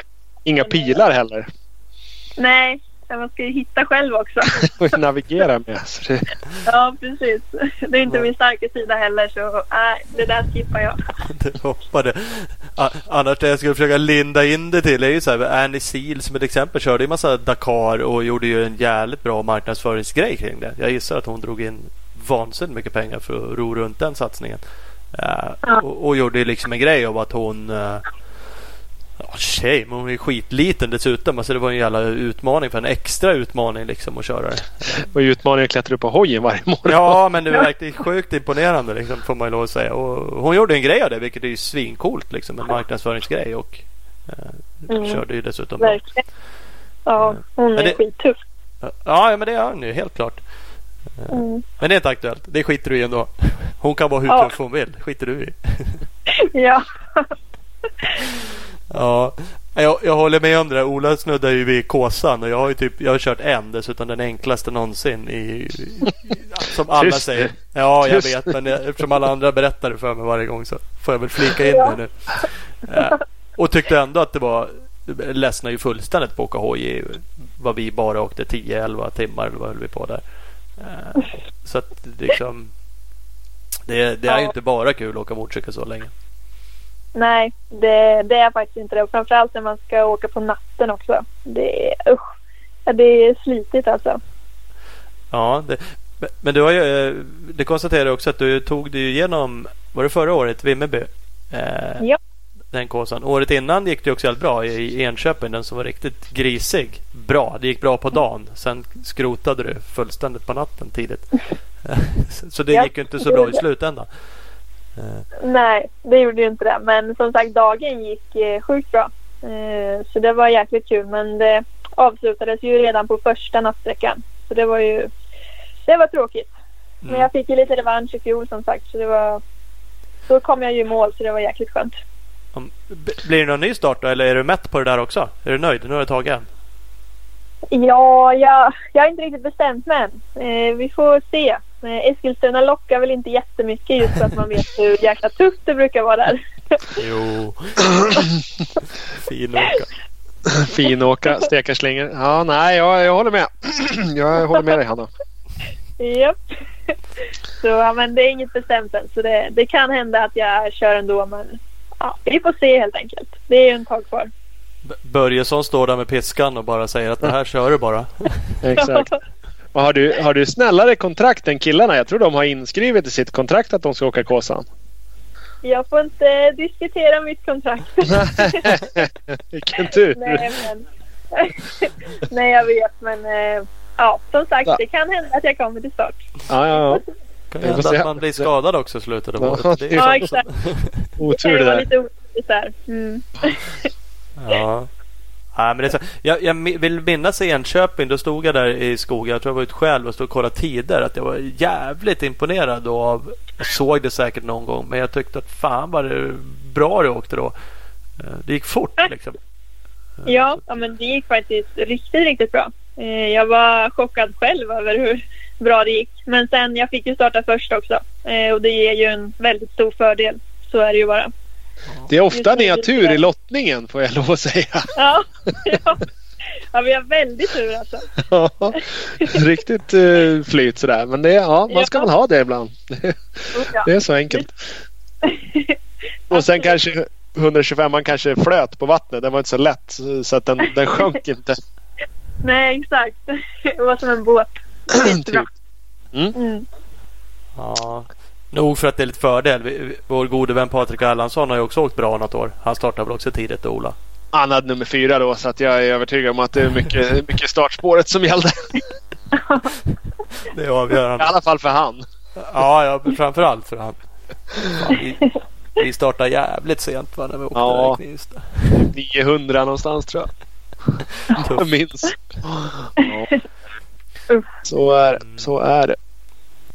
inga pilar heller. Nej, man ska ju hitta själv också. *laughs* att navigera med. Så det, Ja, precis. Det är inte min starka sida heller så nej, det där skippar jag. *laughs* det hoppade. Annars det jag skulle försöka linda in det till är ju så här. Annie Seal som ett exempel körde ju massa Dakar och gjorde ju en jävligt bra marknadsföringsgrej kring det. Jag gissar att hon drog in vansinnigt mycket pengar för att ro runt den satsningen. Eh, Ja. och, och gjorde liksom en grej av att hon uh, Ja, tjej, men hon är skitliten dessutom. Alltså det var en jävla utmaning för en extra utmaning liksom att köra det. var ju utmaningen att klättra upp på hojen varje morgon. Ja, men det var verkligen sjukt imponerande liksom, får man ju lov att säga. Och hon gjorde en grej av det, vilket är ju svincoolt. Liksom, en marknadsföringsgrej. Och eh, Mm. körde ju dessutom bra. Verkligen. Ja, hon är det- skittuff. Ja, ja, men det är hon ju helt klart. Eh, Mm. Men det är inte aktuellt. Det skiter du i ändå. Hon kan vara hur Ja. tuff hon vill. skiter du i. *laughs* Ja. *laughs* Ja, jag, jag håller med om det där. Ola snuddar ju vid Kåsan och jag har ju typ, jag har kört en dessutom den enklaste någonsin i, i som alla Tyst säger. Ja, jag vet men jag, eftersom alla andra berättar det för mig varje gång så får jag väl flika in Ja. det nu. Eh, och tyckte ändå att det var ledsnar ju fullständigt på att åka hoj i vad vi bara åkte 10-11 timmar eller vad höll vi på där. Eh, så att det liksom det, det är ju Ja. inte bara kul att åka motorcykel så länge. Nej, det, det är faktiskt inte det. Och framförallt när man ska åka på natten också. Det är usch. Det är slitigt alltså. Ja, det, men- du har ju, eh, det konstaterar också att du tog dig igenom, var det förra året, Vimmerby? Eh, Ja. Den kåsan. Året innan gick det också helt bra i Enköping, den som var riktigt grisig. Bra, det gick bra på dagen. Sen skrotade du fullständigt på natten tidigt. *laughs* så det Ja, gick ju inte så bra i slutändan. Eh, Nej, det gjorde ju inte det. Men som sagt, dagen gick eh, sjukt bra. Eh, så det var jäkligt kul. Men det avslutades ju redan på första nattsträckan. Så det var ju det var tråkigt. Men jag fick ju lite revansch i fjol som sagt. Så det var... Då kom jag ju i mål så det var jäkligt skönt. Blir det någon ny start då eller är du mätt på det där också? Är du nöjd? Nu har det tagit en. Ja, jag, jag har inte riktigt bestämt mig än. Eh, vi får se. Eh, Eskilstuna lockar väl inte jättemycket just för att man vet hur jäkla tufft det brukar vara där. Jo. *coughs* fin åka. Fin åka, stekarslingor. Ja, nej, jag, jag håller med. *clears throat* jag håller med dig Hanna. Japp. Så ja, men det är inget bestämt än. Så det, det kan hända att jag kör ändå. Men ja, vi får se helt enkelt. Det är ju en tag kvar. Börjesson står där med piskan och bara säger att det här kör du bara. *laughs* Exakt. Och har, du, har du snällare kontrakt än killarna? Jag tror de har inskrivet i sitt kontrakt att de ska åka Kåsan. Jag får inte diskutera mitt kontrakt. *laughs* Vilken tur! *laughs* Nej, men... Nej, jag vet. Men eh, ja, som sagt, Ja. det kan hända att jag kommer till start. Ja, ja, ja. Kan hända se. att man blir skadad också i slutet av året. Ja, exakt. Otur det där. lite där. Mm. Ja. Ja, men det är så. Jag, jag vill minnas i Enköping, då stod jag där i skogen. Jag tror jag var ute själv och stod och kollade tider. Att jag var jävligt imponerad då av... Jag såg det säkert någon gång, men jag tyckte att fan vad det bra du åkte då. Eh, Det gick fort liksom. Eh, Ja, ja, men det gick faktiskt riktigt, riktigt bra. Eh, jag var chockad själv över hur bra det gick. Men sen, jag fick ju starta först också. Och det ger ju en väldigt stor fördel. Så är det ju bara. Det är ofta ni har tur i lottningen får jag lov att säga. *laughs* Ja, ja. ja vi har väldigt tur alltså. Ja, Riktigt uh, flyt sådär. Men det, ja, man ska Ja. väl ha det ibland. Det är så enkelt. *laughs* Och sen kanske 125 man kanske flöt på vattnet. Den var inte så lätt så- att den, den sjönk *laughs* inte. Nej, exakt. Det var som en båt. *clears throat* Typ. Mm. Ja. Nog för att det är lite fördel. Vår gode vän Patrik Erlandsson har ju också åkt bra något år. Han startade väl också tidigt Ola. Han hade nummer fyra då så att jag är övertygad om att det är mycket, *laughs* mycket startspåret som gällde. Det är avgörande. I alla fall för han. Ja, ja framförallt för han. Fan, vi, vi startade jävligt sent va, när vi åkte Ja. där i Knivsta. 900 någonstans tror jag. Jag minns. Ja. Så är det. Så är det.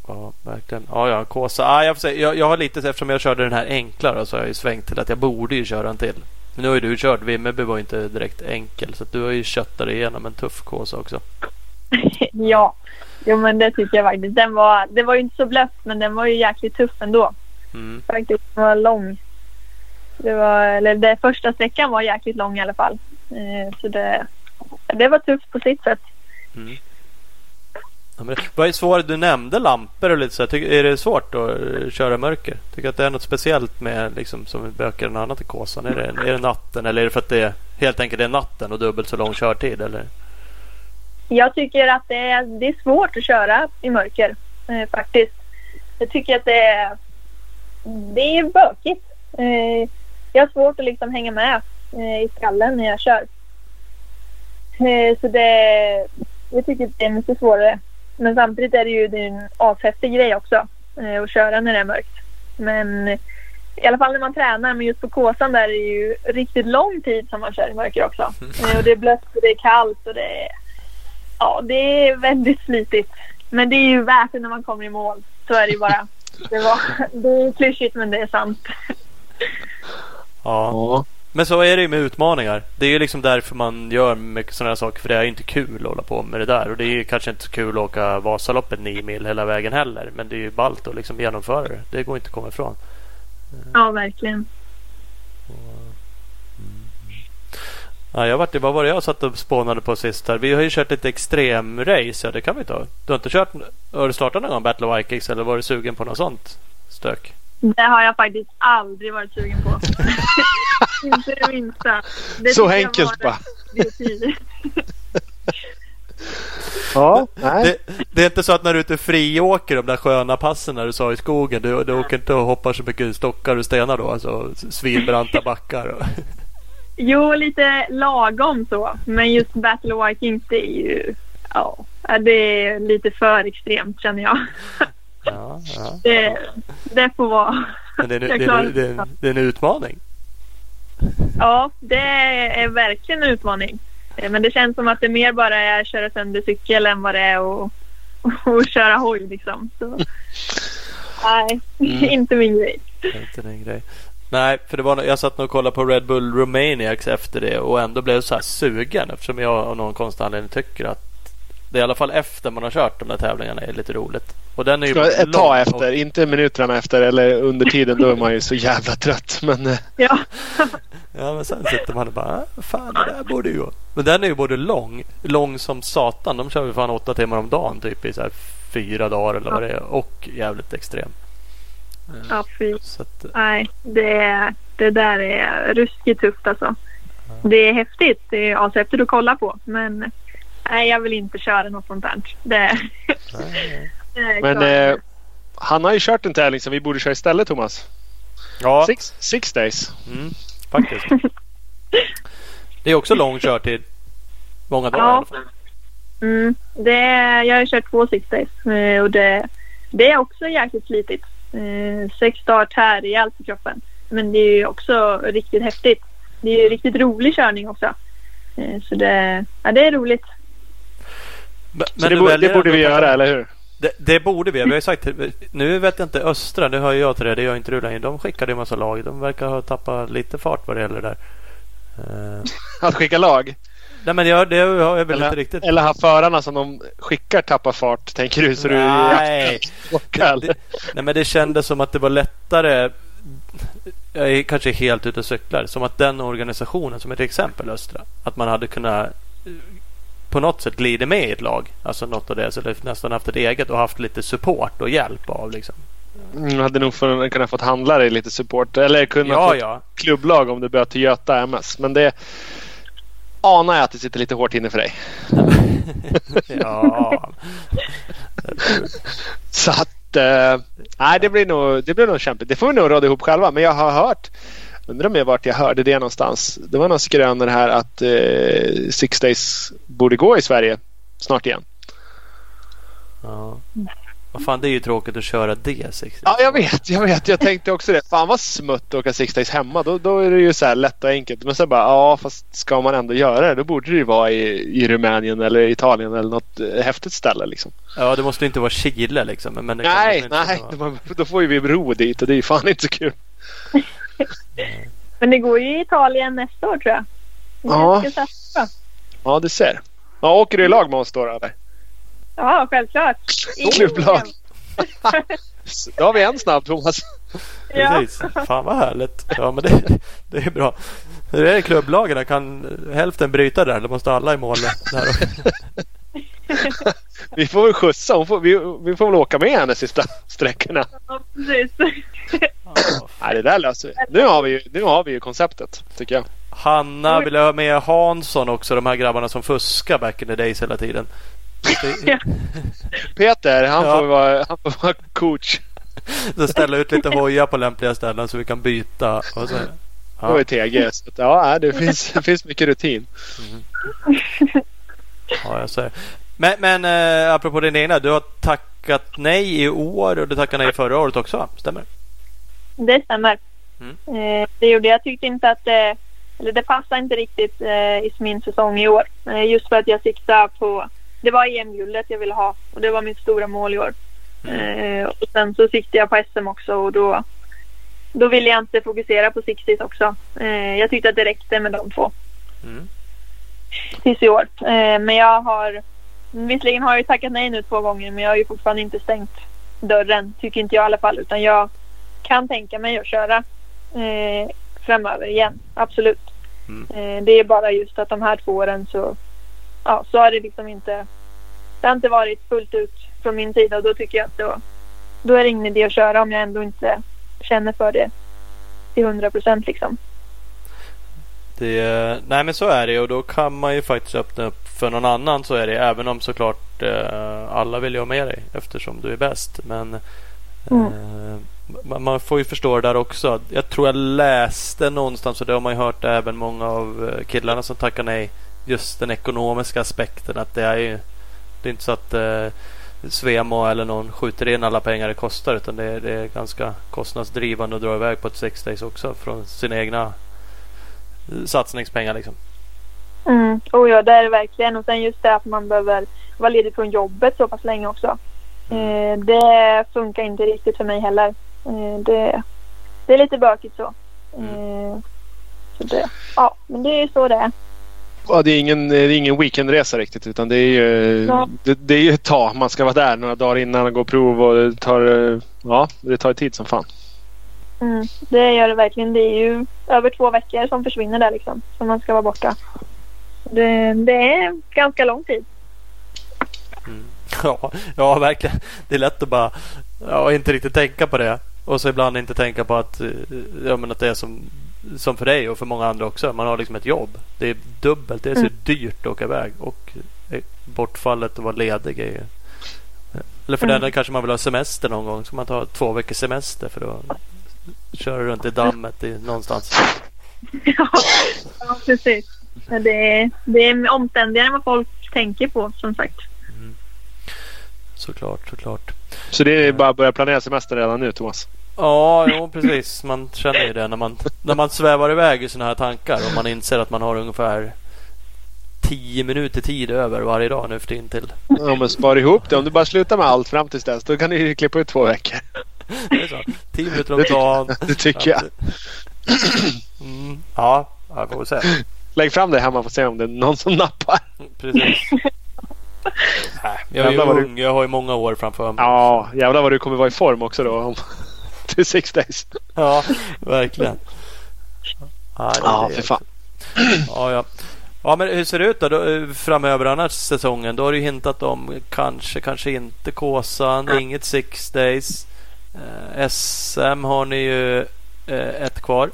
Ja, verkligen. Ja, ja, Kåsa. Ah, jag, får säga, jag, jag har lite, eftersom jag körde den här enklare så har jag ju svängt till att jag borde ju köra en till. Men nu har ju du kört. Vimmerby var ju inte direkt enkel. Så du har ju köttat dig igenom en tuff Kåsa också. *laughs* Ja, jo, men det tycker jag faktiskt. Den var, det var ju inte så blött, men den var ju jäkligt tuff ändå. Mm. Faktiskt. Den var lång. Det var, eller det första sträckan var jäkligt lång i alla fall. Eh, så det, det var tufft på sitt sätt. Mm. Vad är svårt? Du nämnde lampor och lite så. Tycker, är det svårt att köra i mörker? Tycker att det är något speciellt med liksom, som bökar än annat i Kåsan? Är det, är det natten eller är det för att det är, helt enkelt är natten och dubbelt så lång körtid? Eller? Jag tycker att det är, det är svårt att köra i mörker eh, faktiskt. Jag tycker att det är, det är bökigt. Eh, jag har svårt att liksom hänga med eh, i skallen när jag kör. Eh, så det, jag tycker att det är mycket svårare. Men samtidigt är det ju det är en ashäftig grej också eh, att köra när det är mörkt. Men i alla fall när man tränar, men just på Kåsan där är det ju riktigt lång tid som man kör i mörker också. Eh, och det är blött och det är kallt och det är Ja, det är väldigt slitigt. Men det är ju värt det när man kommer i mål. Så är det ju bara. Det, var, *laughs* det är klyschigt men det är sant. Ja. Men så är det ju med utmaningar. Det är ju liksom därför man gör mycket sådana här saker. För det är ju inte kul att hålla på med det där. Och det är ju kanske inte så kul att åka Vasaloppet nio mil hela vägen heller. Men det är ju ballt att liksom genomföra det. Det går inte att komma ifrån. Ja, verkligen. Ja, jag varit, vad var det jag satt och spånade på sist här? Vi har ju kört lite extremrace. Ja, det kan vi ta. Du har inte kört? Har du startat någon gång Battle of Vikings eller var du sugen på något sånt stök? Det har jag faktiskt aldrig varit sugen på. *laughs* Inte det minsta. Det Så enkelt bara. *laughs* Ja, nej. Det, det är inte så att när du är ute friåker de där sköna passen när du sa i skogen. Du, du åker inte och hoppar så mycket stockar och stenar då? Alltså svinbranta backar. Och, *laughs* Jo, lite lagom så. Men just Battle of Vikings det är ju... Ja, det är lite för extremt känner jag. Ja, ja. Det, det får vara. Men det är, det, är, det, är, en- det är en utmaning. Ja, det är verkligen en utmaning. Eh, Men det känns som att det mer bara är att köra sönder cykel än vad det är att *laughs* att köra hoj liksom. Så, nej, Mm. *laughs* inte min grej. Inte din grej. Nej, för det var, jag satt nog och kollade på Red Bull Romaniacs efter det och ändå blev så här sugen eftersom jag av någon konstig anledning tycker att det i alla fall efter man har kört de där tävlingarna är lite roligt. Och den är ju Ett lång tag och- efter, inte minuterna efter eller under tiden. Då är man ju så jävla trött. Men eh, Ja, *laughs* Ja, men sen sitter man och bara, "Ah, fan det där borde ju gå. Men den är ju både lång, lång som satan. De kör ju fan åtta timmar om dagen typ i så här fyra dagar eller vad det är. Och jävligt extrem. Eh, ja fy. Att, Nej, det, det där är ruskigt tufft alltså. Det är häftigt. Det är ashäftigt att kolla på. Men nej, jag vill inte köra något sånt där. Det, *laughs* Men eh, han har ju kört en tävling som vi borde köra istället Thomas. Ja, Six, six days. mm, faktiskt. Det är också lång körtid. Många dagar i Ja. alla fall. Mm, det, jag har kört två six days eh, och det, det är också jäkligt slitigt. Eh, sex dagar tär rejält i kroppen. Men det är ju också riktigt häftigt. Det är ju riktigt rolig körning också. Eh, så det, ja, det är roligt. Men, Så det, du bo, väljer det borde vi göra, eller hur? Det, det borde vi. Vi har ju sagt Nu vet jag inte Östra. Det hör jag till det. Det gör inte du längre. De skickade ju en massa lag. De verkar ha tappat lite fart vad det gäller det där. Eh, Att skicka lag? nej men jag, det har jag väl Eller, inte riktigt. eller har förarna som de skickar tappa fart, tänker du? Så Nej. *laughs* du är det, nej men det kändes som att det var lättare. Jag är kanske helt ute och cyklar. Som att den organisationen som ett exempel Östra. Att man hade kunnat på något sätt glida med i ett lag. Alltså något av det. Så det nästan haft ett eget och haft lite support och hjälp av liksom. Mm, hade nog få, kunnat fått handlare lite support. Eller kunnat Ja, få ja. klubblag om det börjar till Göta MS. Men det anar jag att det sitter lite hårt inne för dig. *laughs* ja. Så att... Eh, nej, det blir, nog, det blir nog kämpigt. Det får vi nog råda ihop själva. Men jag har hört... Undrar jag vart jag hörde det någonstans. Det var någon skrönor här att eh, Six Days borde gå i Sverige snart igen. ja. Vad fan det är ju tråkigt att köra det. Six. Ja, jag vet. Jag vet. Jag tänkte också det. Fan vad smutt att åka Six Days hemma. Då, då är det ju så här lätt och enkelt. Men så bara, ja fast ska man ändå göra det då borde det ju vara i, i Rumänien eller Italien eller något eh, häftigt ställe liksom. Ja, det måste inte vara Chile liksom. Men Nej, nej. vara- Då, då får ju vi bro dit och det är ju fan inte så kul. *laughs* Men det går ju i Italien nästa år tror jag. Ja. Ja, du ser. Ja, åker du i lag med oss då eller? Ja, självklart. *laughs* Klubblag. *laughs* Då har vi en snabb Thomas. Ja. Precis. Fan vad härligt. Ja, men det, det är bra. Hur är det i klubblagen? Kan hälften bryta där? Eller måste alla i mål? Där? *laughs* Vi får väl skjutsa. Hon får, vi, vi får väl åka med henne sista sträckorna. Ja, precis. Nej, det där löser vi. Nu har vi ju, nu har vi ju konceptet tycker jag. Hanna vill ha med Hansson också. De här grabbarna som fuskar back in the days hela tiden. Peter, han, Ja. får, vara, han får vara coach. Så ställa ut lite hojar på lämpliga ställen så vi kan byta. Och så, Ja. ja, TG. Så att, ja, det finns, det finns mycket rutin. ja, jag säger. Men, men eh, apropå din egna. Du har tackat nej i år och du tackade nej förra året också. Stämmer? Det stämmer. Mm. Eh, det gjorde jag. tyckte inte att det, eller det passade inte riktigt eh, i min säsong i år. Eh, just för att jag siktade på, det var EM-guldet jag ville ha och det var mitt stora mål i år. Eh, och sen så siktade jag på SM också och då, då ville jag inte fokusera på Sixties också. Eh, jag tyckte att det räckte med de två Mm. tills i år. Men jag har, visserligen har jag ju tackat nej nu två gånger men jag har ju fortfarande inte stängt dörren, tycker inte jag i alla fall. Utan jag kan tänka mig att köra eh, framöver igen, absolut. Mm. Eh, det är bara just att de här två åren så, ja, så har det liksom inte, det har inte varit fullt ut från min sida och då tycker jag att då, då är det ingen idé att köra om jag ändå inte känner för det till hundra procent liksom. Det, nej men så är det och då kan man ju faktiskt öppna upp för någon annan. Så är det även om såklart eh, alla vill ju ha med dig eftersom du är bäst. Men Mm. eh, man, får ju förstå det där också. Jag tror jag läste någonstans och det har man ju hört även många av eh, killarna som tackar nej. Just den ekonomiska aspekten att det är ju det är inte så att eh, Svemo eller någon skjuter in alla pengar det kostar utan det, är- det är ganska kostnadsdrivande att dra iväg på ett sex days också från sina egna satsningspengar liksom. Mm. Oh ja, det är det verkligen. Och sen just det att man behöver vara ledig från jobbet så pass länge också. Eh, det funkar inte riktigt för mig heller. Eh, det, det är lite bökigt så. Eh, så det, ja, men det är ju så det är. Ja, det är ingen, det är ingen weekendresa riktigt utan det är ju, Ja. det, det är ju ett tag. Man ska vara där några dagar innan och gå prov och det tar, ja, det tar tid som fan. Mm, det gör det verkligen. Det är ju över två veckor som försvinner där liksom. Som man ska vara borta. Det, det är ganska lång tid. *laughs* Ja, ja, verkligen. Det är lätt att bara ja, inte riktigt tänka på det. Och så ibland inte tänka på att, eh, ja, men att det är som, som för dig och för många andra också. Man har liksom ett jobb. Det är dubbelt. Det är så Mm. dyrt att åka iväg. Och eh, bortfallet att vara ledig är ju... Eller för Mm. den kanske man vill ha semester någon gång. Så man tar två veckors semester för att köra runt i dammet i, någonstans. *laughs* ja, ja, precis. Men Det är, det är omständigare än vad folk tänker på som sagt. Såklart, såklart. Så det är bara att börja planera semester redan nu Thomas. Ja, jo, precis. Man känner ju det när man, när man svävar iväg i sådana här tankar och man inser att man har ungefär 10 minuter tid över varje dag nu för tiden till. Ja men spara ihop det. Om du bara slutar med allt fram tills dess då kan du ju klippa ut två veckor. Det är så. 10 minuter om Det tycker dagen. Det tycker jag. Mm, ja, jag får se. Lägg fram det hemma och se om det är någon som nappar. Precis. Nej, *laughs* jag är ju Jävlar vad du- ung. Jag har ju många år framför mig. Ja, jävlar vad du kommer vara i form också då. Om, *laughs* till six days. Ja, verkligen. Ja, Ja, det. för fan. Ja, ja. Ja, men hur ser det ut då, då eh, framöver annars säsongen? Då har du ju hintat om kanske, kanske inte Kåsan, inget Six Days. Eh, SM har ni ju eh, ett kvar.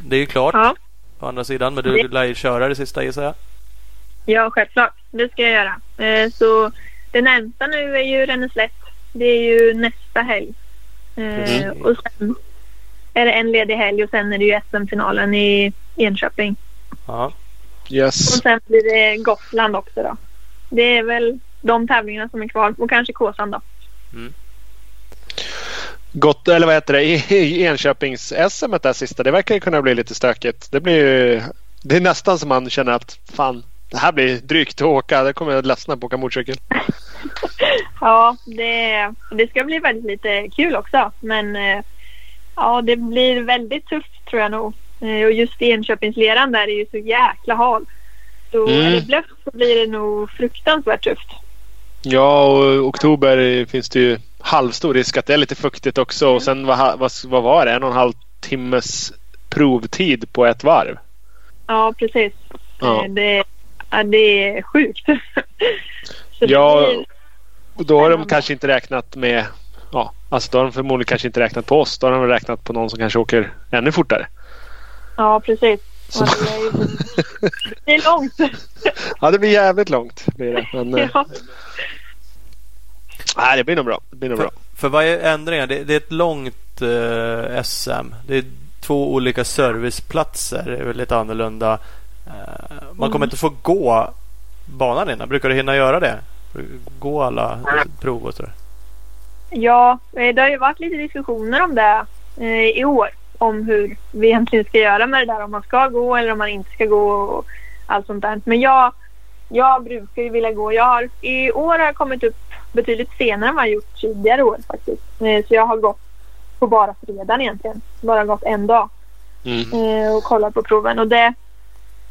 Det är ju klart Ja, å andra sidan, men du, lär ju köra det sista gissar jag. ja självklart. Det ska jag göra. Eh, så det närmsta nu är ju Renneslätt. Det är ju nästa helg. Eh, Mhm. och sen är det en ledig helg och sen är det ju SM-finalen i Enköping. Ja. Och Yes. sen blir det Gotland också då. Det är väl de tävlingarna som är kvar och kanske Kåsan då. Gott, eller vad heter det? I, i Enköpings SM där sista. Det verkar ju kunna bli lite stökigt. Det blir ju, Det är nästan som man känner att fan det här blir drygt att åka. Det kommer jag ledsna på att åka motorcykel. *laughs* Ja, det, det ska bli väldigt lite kul också. Men eh, ja, det blir väldigt tufft tror jag nog. Eh, Och just Enköpingsleran där är ju så jäkla hal. Så Mm. är det blött så blir det nog fruktansvärt tufft. Ja, och oktober finns det ju halvstor risk att det är lite fuktigt också. Och sen vad, vad, vad var det? En och en halv timmes provtid på ett varv. Ja, precis. Ja. Eh, Det, ja, det är sjukt. *laughs* Ja, Och då har de kanske inte räknat med Ja, alltså då har de förmodligen kanske inte räknat på oss. Då har de räknat på någon som kanske åker ännu fortare. ja, precis. Det, är ju, *laughs* det är långt. Ja, det blir jävligt långt. Blir det. Men, *laughs* eh, ja. Nej, det blir nog bra. Det blir nog För, bra. för vad är ändringen? Det, det är ett långt eh, SM. Det är två olika serviceplatser. Det är väl lite annorlunda. Eh, man kommer Mm. inte få gå banan innan. Brukar du hinna göra det? Gå alla prov och sådär? Ja, eh, det har ju varit lite diskussioner om det eh, i år. Om hur vi egentligen ska göra med det där. Om man ska gå eller om man inte ska gå och allt sånt där. Men jag, jag brukar ju vilja gå. Jag har, I år har jag kommit upp betydligt senare än vad jag gjort tidigare år faktiskt. Eh, Så jag har gått på bara fredagen egentligen. Bara gått en dag Mm. eh, och kollat på proven. Och det,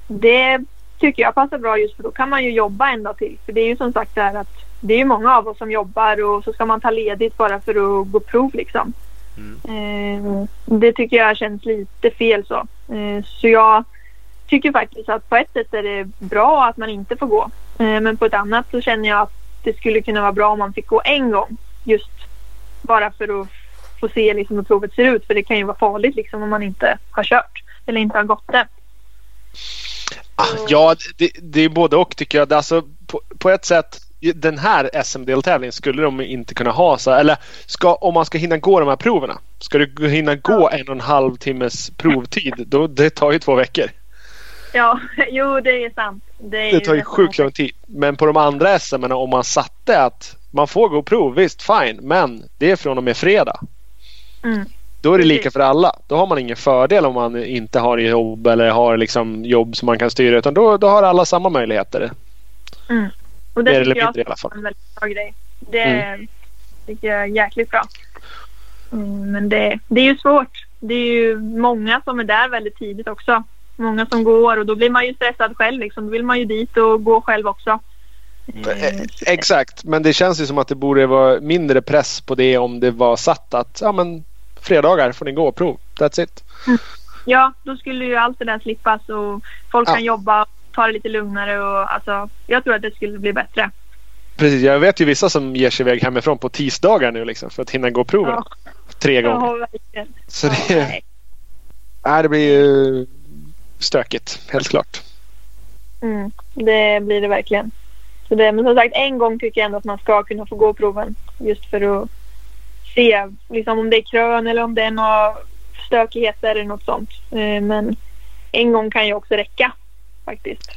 det tycker jag passar bra just för då kan man ju jobba en dag till. För det är ju som sagt det här att det är ju många av oss som jobbar och så ska man ta ledigt bara för att gå prov liksom. Eh, det tycker jag känns lite fel så. Så jag tycker faktiskt att på ett sätt är det bra att man inte får gå. Men på ett annat så känner jag att det skulle kunna vara bra om man fick gå en gång. Just bara för att få se liksom hur provet ser ut. För det kan ju vara farligt liksom om man inte har kört eller inte har gått det. Ah, Ja, det, det är både och tycker jag. Alltså, på, på ett sätt, den här SM-deltävlingen skulle de inte kunna ha. Så, eller ska, om man ska hinna gå de här proverna. Ska du hinna gå en och en halv timmes provtid, då, det tar ju två veckor. Ja, *laughs* jo det är sant. Det, är Det tar ju sjukt lång tid. Men på de andra SM, om man satte att man får gå prov, visst fine. Men det är från och med fredag. Mm. Då är det lika för alla. Då har man ingen fördel om man inte har jobb eller har liksom jobb som man kan styra. Utan då, då har alla samma möjligheter. Mm. Och det Mer tycker jag i alla fall. är en väldigt bra grej. Det Mm. tycker jag är jäkligt bra. Mm, men det, det är ju svårt. Det är ju många som är där väldigt tidigt också. Många som går och då blir man ju stressad själv liksom. Då vill man ju dit och gå själv också. Eh, Eh, Exakt, men det känns ju som att det borde vara mindre press på det om det var satt att ja, men fredagar får ni gå och prov. That's it. Ja, då skulle ju allt det där slippas och folk Ja. kan jobba, ta det lite lugnare och alltså, jag tror att det skulle bli bättre. Precis, jag vet ju vissa som ger sig iväg hemifrån på tisdagar nu liksom för att hinna gå proven Ja. tre gånger. Ja, verkligen. Så Ja, det, nej. nej, det blir ju stökigt, helt klart. Mm, det blir det verkligen. Så det, men som sagt, en gång tycker jag ändå att man ska kunna få gå proven. Just för att se liksom, om det är krön eller om det är några stökigheter eller något sånt. Eh, Men en gång kan ju också räcka faktiskt.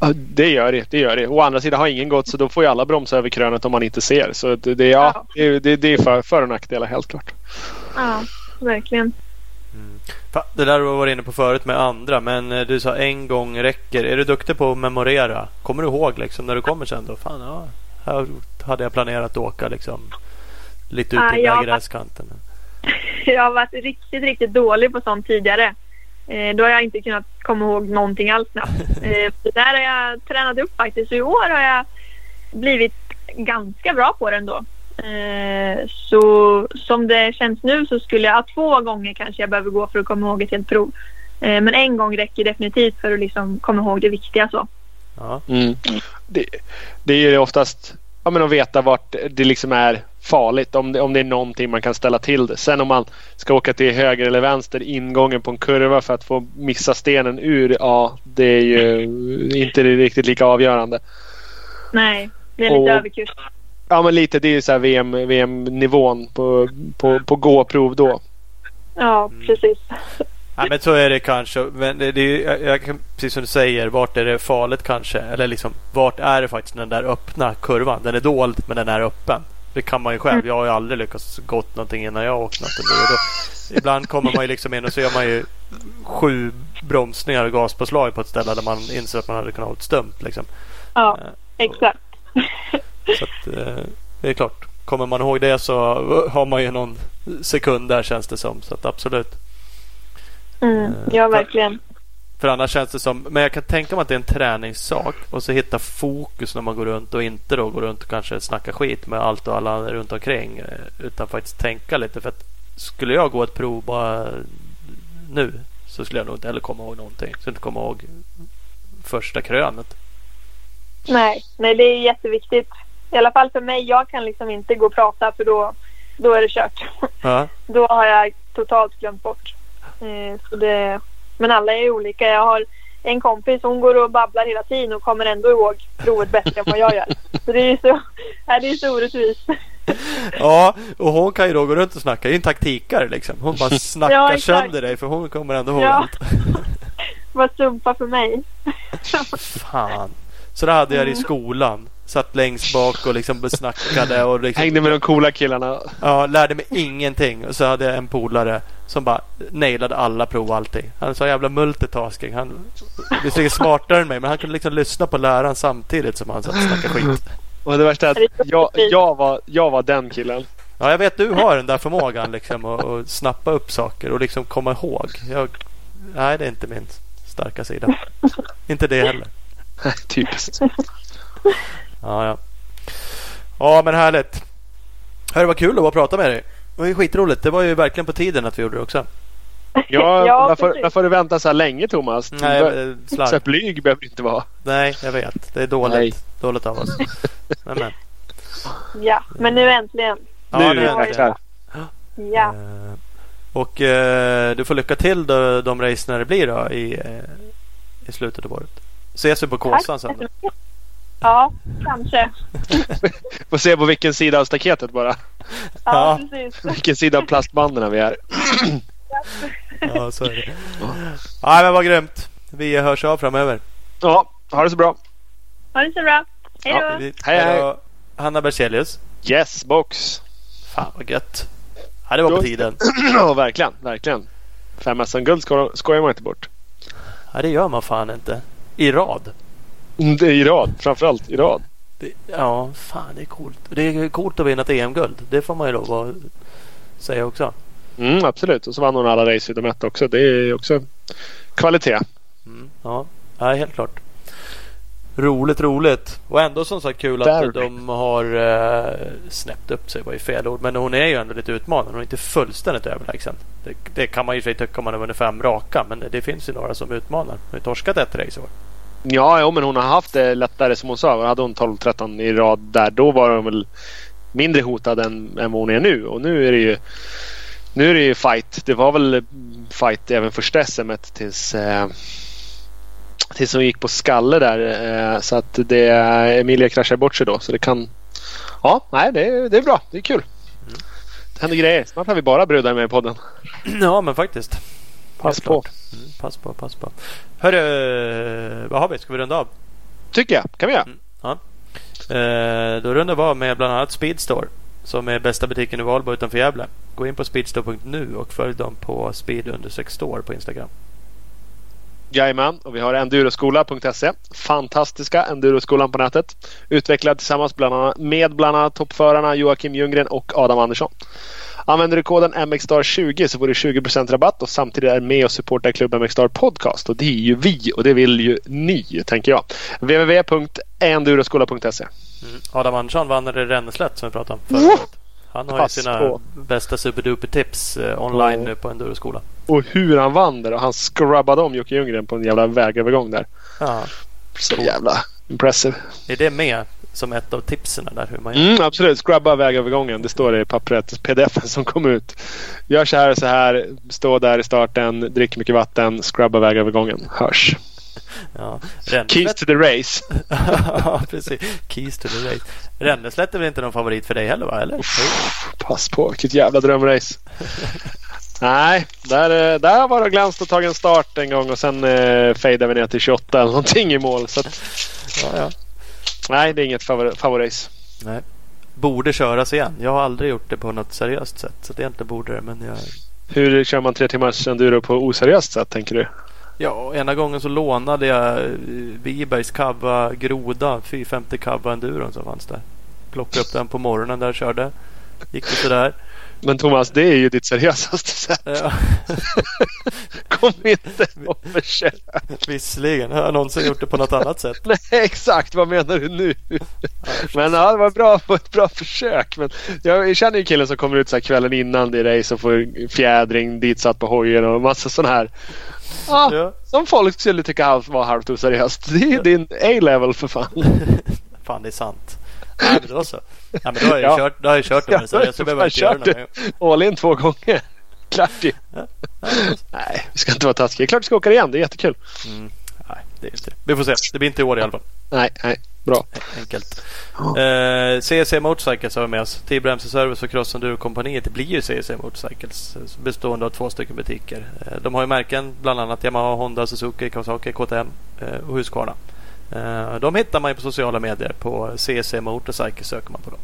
Ja, det gör det. det gör det. Å andra sidan har ingen gått så då får ju alla bromsa över krönet om man inte ser. Så det, det, ja, Ja. det, det, det är för, för och nackdelar helt klart. Ja, verkligen. Fa- Det där du var inne på förut med andra, men eh, du sa en gång räcker. Är du duktig på att memorera? Kommer du ihåg liksom när du kommer sen då? Fan, ja, här hade jag planerat att åka liksom lite ut Ah, ja, va- gräskanten. *laughs* Jag har varit riktigt, riktigt dålig på sånt tidigare. Eh, då har jag inte kunnat komma ihåg någonting alls. *laughs* Eh, det där har jag tränat upp faktiskt. I år har jag blivit ganska bra på det ändå. Eh, så som det känns nu så skulle jag, ja, två gånger kanske jag behöver gå för att komma ihåg ett helt prov. Eh, men en gång räcker definitivt för att liksom komma ihåg det viktiga så. Ja. Mm. Det, det är ju oftast ja, men att veta vart det liksom är farligt. Om det, om det är någonting man kan ställa till det. Sen om man ska åka till höger eller vänster ingången på en kurva för att få missa stenen ur. Ja, det är ju inte riktigt lika avgörande. Nej, det är lite Och- överkurs. Ja men lite det är ju så här VM, VM-nivån på, på, på gå-prov då. Ja, Mm. precis. Ja, men så är det kanske. Men det, det jag, precis som du säger, vart är det farligt kanske? Eller liksom, vart är det faktiskt den där öppna kurvan? Den är dold men den är öppen. Det kan man ju själv. Mm. Jag har ju aldrig lyckats gått någonting innan jag har åkt något. Då, ibland kommer man ju liksom in och så gör man ju sju bromsningar och gaspåslag på ett ställe där man inser att man hade kunnat ha ett stumt. Liksom. Ja, Eh, exakt. Så att, eh, det är klart. Kommer man ihåg det så har man ju någon sekund där känns det som. Så att absolut. Mm, ja, verkligen. För annars känns det som, men jag kan tänka mig att det är en träningssak och så hitta fokus när man går runt och inte då går runt och kanske snackar skit med allt och alla runt omkring. eh, Utan faktiskt tänka lite. För att skulle jag gå ett prov bara nu så skulle jag nog inte heller komma ihåg någonting. Jag skulle inte komma ihåg första krönet. Nej, nej, det är jätteviktigt. I alla fall för mig. Jag kan liksom inte gå och prata för då, då är det kört. Ja, *laughs* Då har jag totalt glömt bort. Eh, så det, men alla är olika. Jag har en kompis, hon går och babblar hela tiden och kommer ändå ihåg provet bättre än vad jag gör. Så det är ju så, *laughs* nej, det är så orättvist. *laughs* ja och hon kan ju då gå runt och snacka. Det är en taktikare liksom. Hon bara snackar Ja, exakt. sönder dig för hon kommer ändå ihåg Ja. allt. Vad sumpa för mig. Fan. Så det hade jag i skolan. Satt längst bak och liksom snackade och liksom Hängde med de coola killarna. Ja, lärde mig ingenting. Och så hade jag en polare som bara nailade alla prov alltid. Han är så jävla multitasking. Han visserligen smartare än mig men han kunde liksom lyssna på läraren samtidigt som han satt och snackade skit. *laughs* Och det värsta är att jag, jag, var, jag var den killen. Ja, jag vet du har den där förmågan liksom att, att snappa upp saker och liksom komma ihåg. Jag, nej, det är inte min starka sida. Inte det heller. *laughs* Typiskt. Ja, ja. Ja, men härligt. Hörru, vad kul att vara och prata med dig. Det var ju skitroligt. Det var ju verkligen på tiden att vi gjorde det också. *laughs* Ja, Ja, varför, varför du vänta så här länge Thomas? Nej, eh, så slarv. här blyg behöver du inte vara. Nej, jag vet. Det är dåligt. Nej. Dåligt av oss. Men, men. *laughs* Ja, men nu äntligen. Ja, nu nu det det. här. Ja, Eh, Och eh, du får lycka till då, de race när det blir då i, eh, i slutet av året. Ses vi på Kåsan sen då? Ja, kanske. *laughs* Får se på vilken sida av staketet bara. Ja, Ja. precis. Vilken sida av plastbanden vi är. Ja, så är det. Ja, men vad grymt. Vi hörs av framöver. Ja, ha det så bra. Ha det så bra. Hej då. Ja, Hej, hej. Hanna Berzelius. Yes box. Fan vad gött. Ja, det var på tiden. *clears throat* Ja, verkligen. Verkligen. Fem SM-guld sko- skojar man inte bort. Ja, det gör man fan inte. I rad. Det är i rad. Framförallt i rad. Det, ja, fan det är coolt. Det är coolt att vinna ett EM-guld. Det får man ju att säga också. Mm, absolut. Och så vann hon alla race utom ett också. Det är också kvalitet. Mm, ja, ja, helt klart. Roligt, roligt. Och ändå som sagt kul att Very. de har uh, snäppt upp sig. var ju fel ord. Men hon är ju ändå lite utmanande. Hon är inte fullständigt överlägsen. Det, det kan man ju sig tycka om man har vunnit fem raka. Men det, det finns ju några som utmanar. Hon har ju torskat ett race i år. Ja, jo, men hon har haft det lättare som hon sa. Hade hon 12-13 i rad där då var hon väl mindre hotad än, än vad hon är nu. Och nu är det ju nu är det ju fight. Det var väl fight även första SM tills eh, tills hon gick på skalle där. Eh, så att det Emilia kraschade bort sig då. Så det kan... Ja, nej, det, är- det är bra. Det är kul. Det händer grejer. Snart har vi bara brudar med i podden. Ja, men faktiskt. Pass på. Mm, pass på, pass på. Hörru, vad har vi? Ska vi runda av? Tycker jag. kan vi göra. Eh, då rundar vi av med bland annat Speedstore. Som är bästa butiken i Valbo utanför Gävle. Gå in på speedstore.nu och följ dem på speed store på Instagram. Jajamän, och vi har enduroskola.se. Fantastiska enduroskolan på nätet. Utvecklad tillsammans bland annat, med bland annat toppförarna Joakim Ljunggren och Adam Andersson. Använder du koden MXstar20 så får du 20% rabatt och samtidigt är med och supportar Klubb MXstar Podcast. Och det är ju vi och det vill ju ni, tänker jag. www.enduroskola.se Mm. Adam Andersson vann det Renneslätt som vi pratade om året. Han har ju sina på. bästa superduper tips eh, online Ja. nu på Enduroskola. Och hur han vann där och han scrubbade om Jocke Ljunggren på en jävla vägövergång där. Ja. Så jävla impressive. Är det med som ett av tipsen där? Hur man gör? Mm, absolut. Scrubba vägövergången. Det står det i pappret. pdf som kom ut. Gör så här och så här. Stå där i starten. Drick mycket vatten. Scrubba vägövergången. Hörs. Ja. Keys to the race. *laughs* ja, precis. Keys to the race. Renneslätt är väl inte någon favorit för dig heller va? Eller? Pass på. Vilket jävla drömrace. *laughs* Nej, där, eh, där var det glänst och tagit en start en gång och sen eh, fejdade vi ner till 28 eller någonting i mål. Så att, Ja, ja. Nej, det är inget favor-. Nej. Borde köras igen. Jag har aldrig gjort det på något seriöst sätt. Så att egentligen borde det. Men jag... Hur kör man tre timmars enduro på oseriöst sätt tänker du? Ja, ena gången så lånade jag eh, Wibergs Cava Groda 450 Cava Enduron som fanns där. Plockade upp den på morgonen där och körde. Gick det sådär. Men Thomas, det är ju ditt seriösaste sätt. Ja, *laughs* Kom inte och försök. visserligen. Har jag någonsin gjort det på något annat sätt? *laughs* Nej, exakt. Vad menar du nu? Men ja, det var bra, ett bra försök. Men jag känner ju killen som kommer ut så kvällen innan det är race och får fjädring ditsatt på hojen och massa sån här. Ja, Ja. Som folk skulle tycka var halvt oseriöst. Det är din A-level för fan. *laughs* Fan, det är sant. Nej, men då så. Ja, men då har jag Ja. kört, då har jag kört. Ja, så jag behöver jag inte göra kört något. All in två gånger. *laughs* Klart ju. Nej, vi ska inte vara taskiga. Det är klart vi ska åka igen. Det är jättekul. Mm. Nej, det är inte det. Vi får se. Det blir inte i år i alla fall. Nej, nej. Bra. Enkelt. Eh, CC Motorcycles har vi med oss. T-Bremse Service och Cross Enduro-kompaniet. Det blir ju CC Motorcycles. eh, Bestående av två stycken butiker. Eh, de har ju märken bland annat Yamaha, Honda, Suzuki, Kawasaki, KTM eh, och Husqvarna. Eh, de hittar man ju på sociala medier. På CC Motorcycle söker man på dem.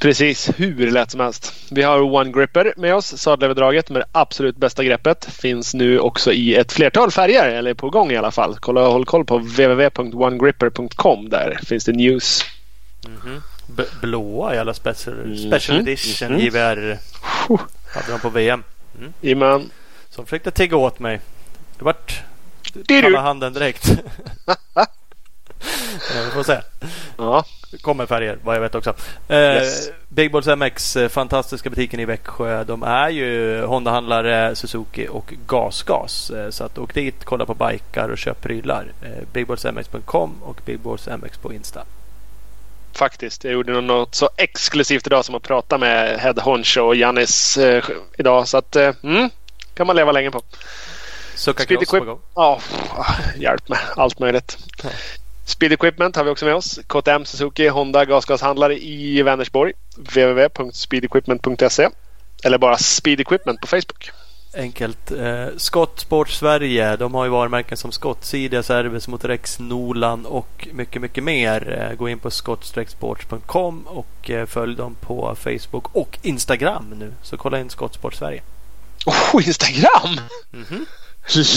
Precis, hur lätt som helst. Vi har One Gripper med oss, sadelöverdraget med det absolut bästa greppet. Finns nu också i ett flertal färger, eller på gång i alla fall. Kolla, håll koll på www.onegripper.com. Där finns det news. Mhm. B- blåa i alla special, Mhm, special edition mhm. JVR. Puh. Hade de på VM. Jajamän. Som försökte tigga åt mig. Det vart kalla handen direkt. *laughs* Vi får se. Ja, kommer färger vad jag vet också. Eh, Yes. Big Balls MX, eh, fantastiska butiken i Växjö. De är ju Honda-handlare, Suzuki och GasGas. Eh, så att åk dit, kolla på bikar och köp prylar. Eh, BigBallsMX.com och BigBallsMX på Insta. faktiskt. Jag gjorde något så exklusivt idag som att prata med Head Honcho och Jannis eh, idag. Så att, eh, mm, kan man leva länge på. Sucka Cross på gång. Ja, hjälp mig. Allt möjligt. Ja. Speed Equipment har vi också med oss. KTM, Suzuki, Honda, gasgashandlare i Vänersborg. www.speedequipment.se Eller bara Speed Equipment på Facebook. Enkelt. Eh, Scott Sport Sverige. De har ju varumärken som Scott, Sidia, Service, Motorex, Nolan och mycket, mycket mer. Eh, gå in på scott-sports.com och eh, följ dem på Facebook och Instagram nu. Så kolla in Scott Sport Sverige. Oh, Instagram! Mhm.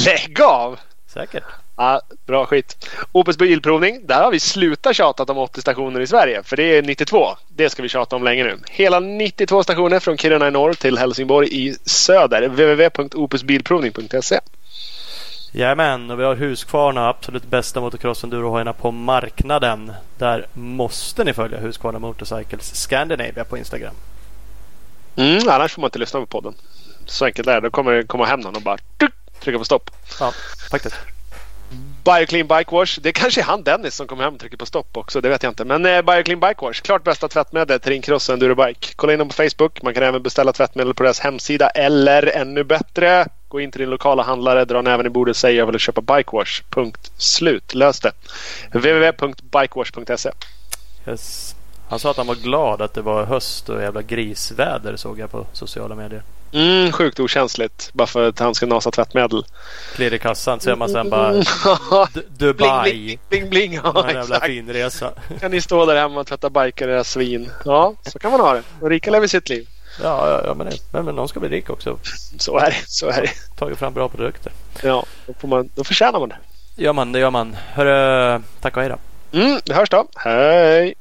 Lägg av! Säkert. Ja, bra skit. Opus Bilprovning. Där har vi slutat tjatat om 80 stationer i Sverige. För det är 92. Det ska vi tjata om länge nu. Hela 92 stationer från Kiruna i norr till Helsingborg i söder. www.opusbilprovning.se Jajamän, och vi har Husqvarna, absolut bästa motocross-endurohojarna på marknaden. Där måste ni följa Husqvarna Motorcycles Scandinavia på Instagram. Mm, annars får man inte lyssna på podden. Så enkelt är det. Då kommer det komma hem någon och bara tuk, trycka på stopp. Ja, faktiskt. Bioclean Bike Wash. Det kanske är han Dennis som kommer hem och trycker på stopp också. Det vet jag inte. Men eh, Bioclean Bike Wash. Klart bästa tvättmedel till din cross och endurobike. Kolla in dem på Facebook. Man kan även beställa tvättmedel på deras hemsida. Eller ännu bättre. Gå in till din lokala handlare. Dra näven i bordet. Säg jag vill köpa Bikewash. Punkt slut. Lös det. www.bikewash.se Yes. Han sa att han var glad att det var höst och jävla grisväder såg jag på sociala medier. Mm, sjukt okänsligt. Bara för att han ska nasa tvättmedel. Klirr i kassan ser man sen bara D- Dubai. Bling, bling, bling. Ja, en jävla exakt. fin resa. Kan ni stå där hemma och tvätta bikar era svin. Ja, så kan man ha det. Och rika lever sitt liv. Ja, ja, ja men, men, men någon ska bli rik också. Så är det. Så är det. Tagit fram bra produkter. Ja, då, får man, då förtjänar man det. Gör man, det gör man. Hörru, tack och hej då. Mm, det hörs då. Hej!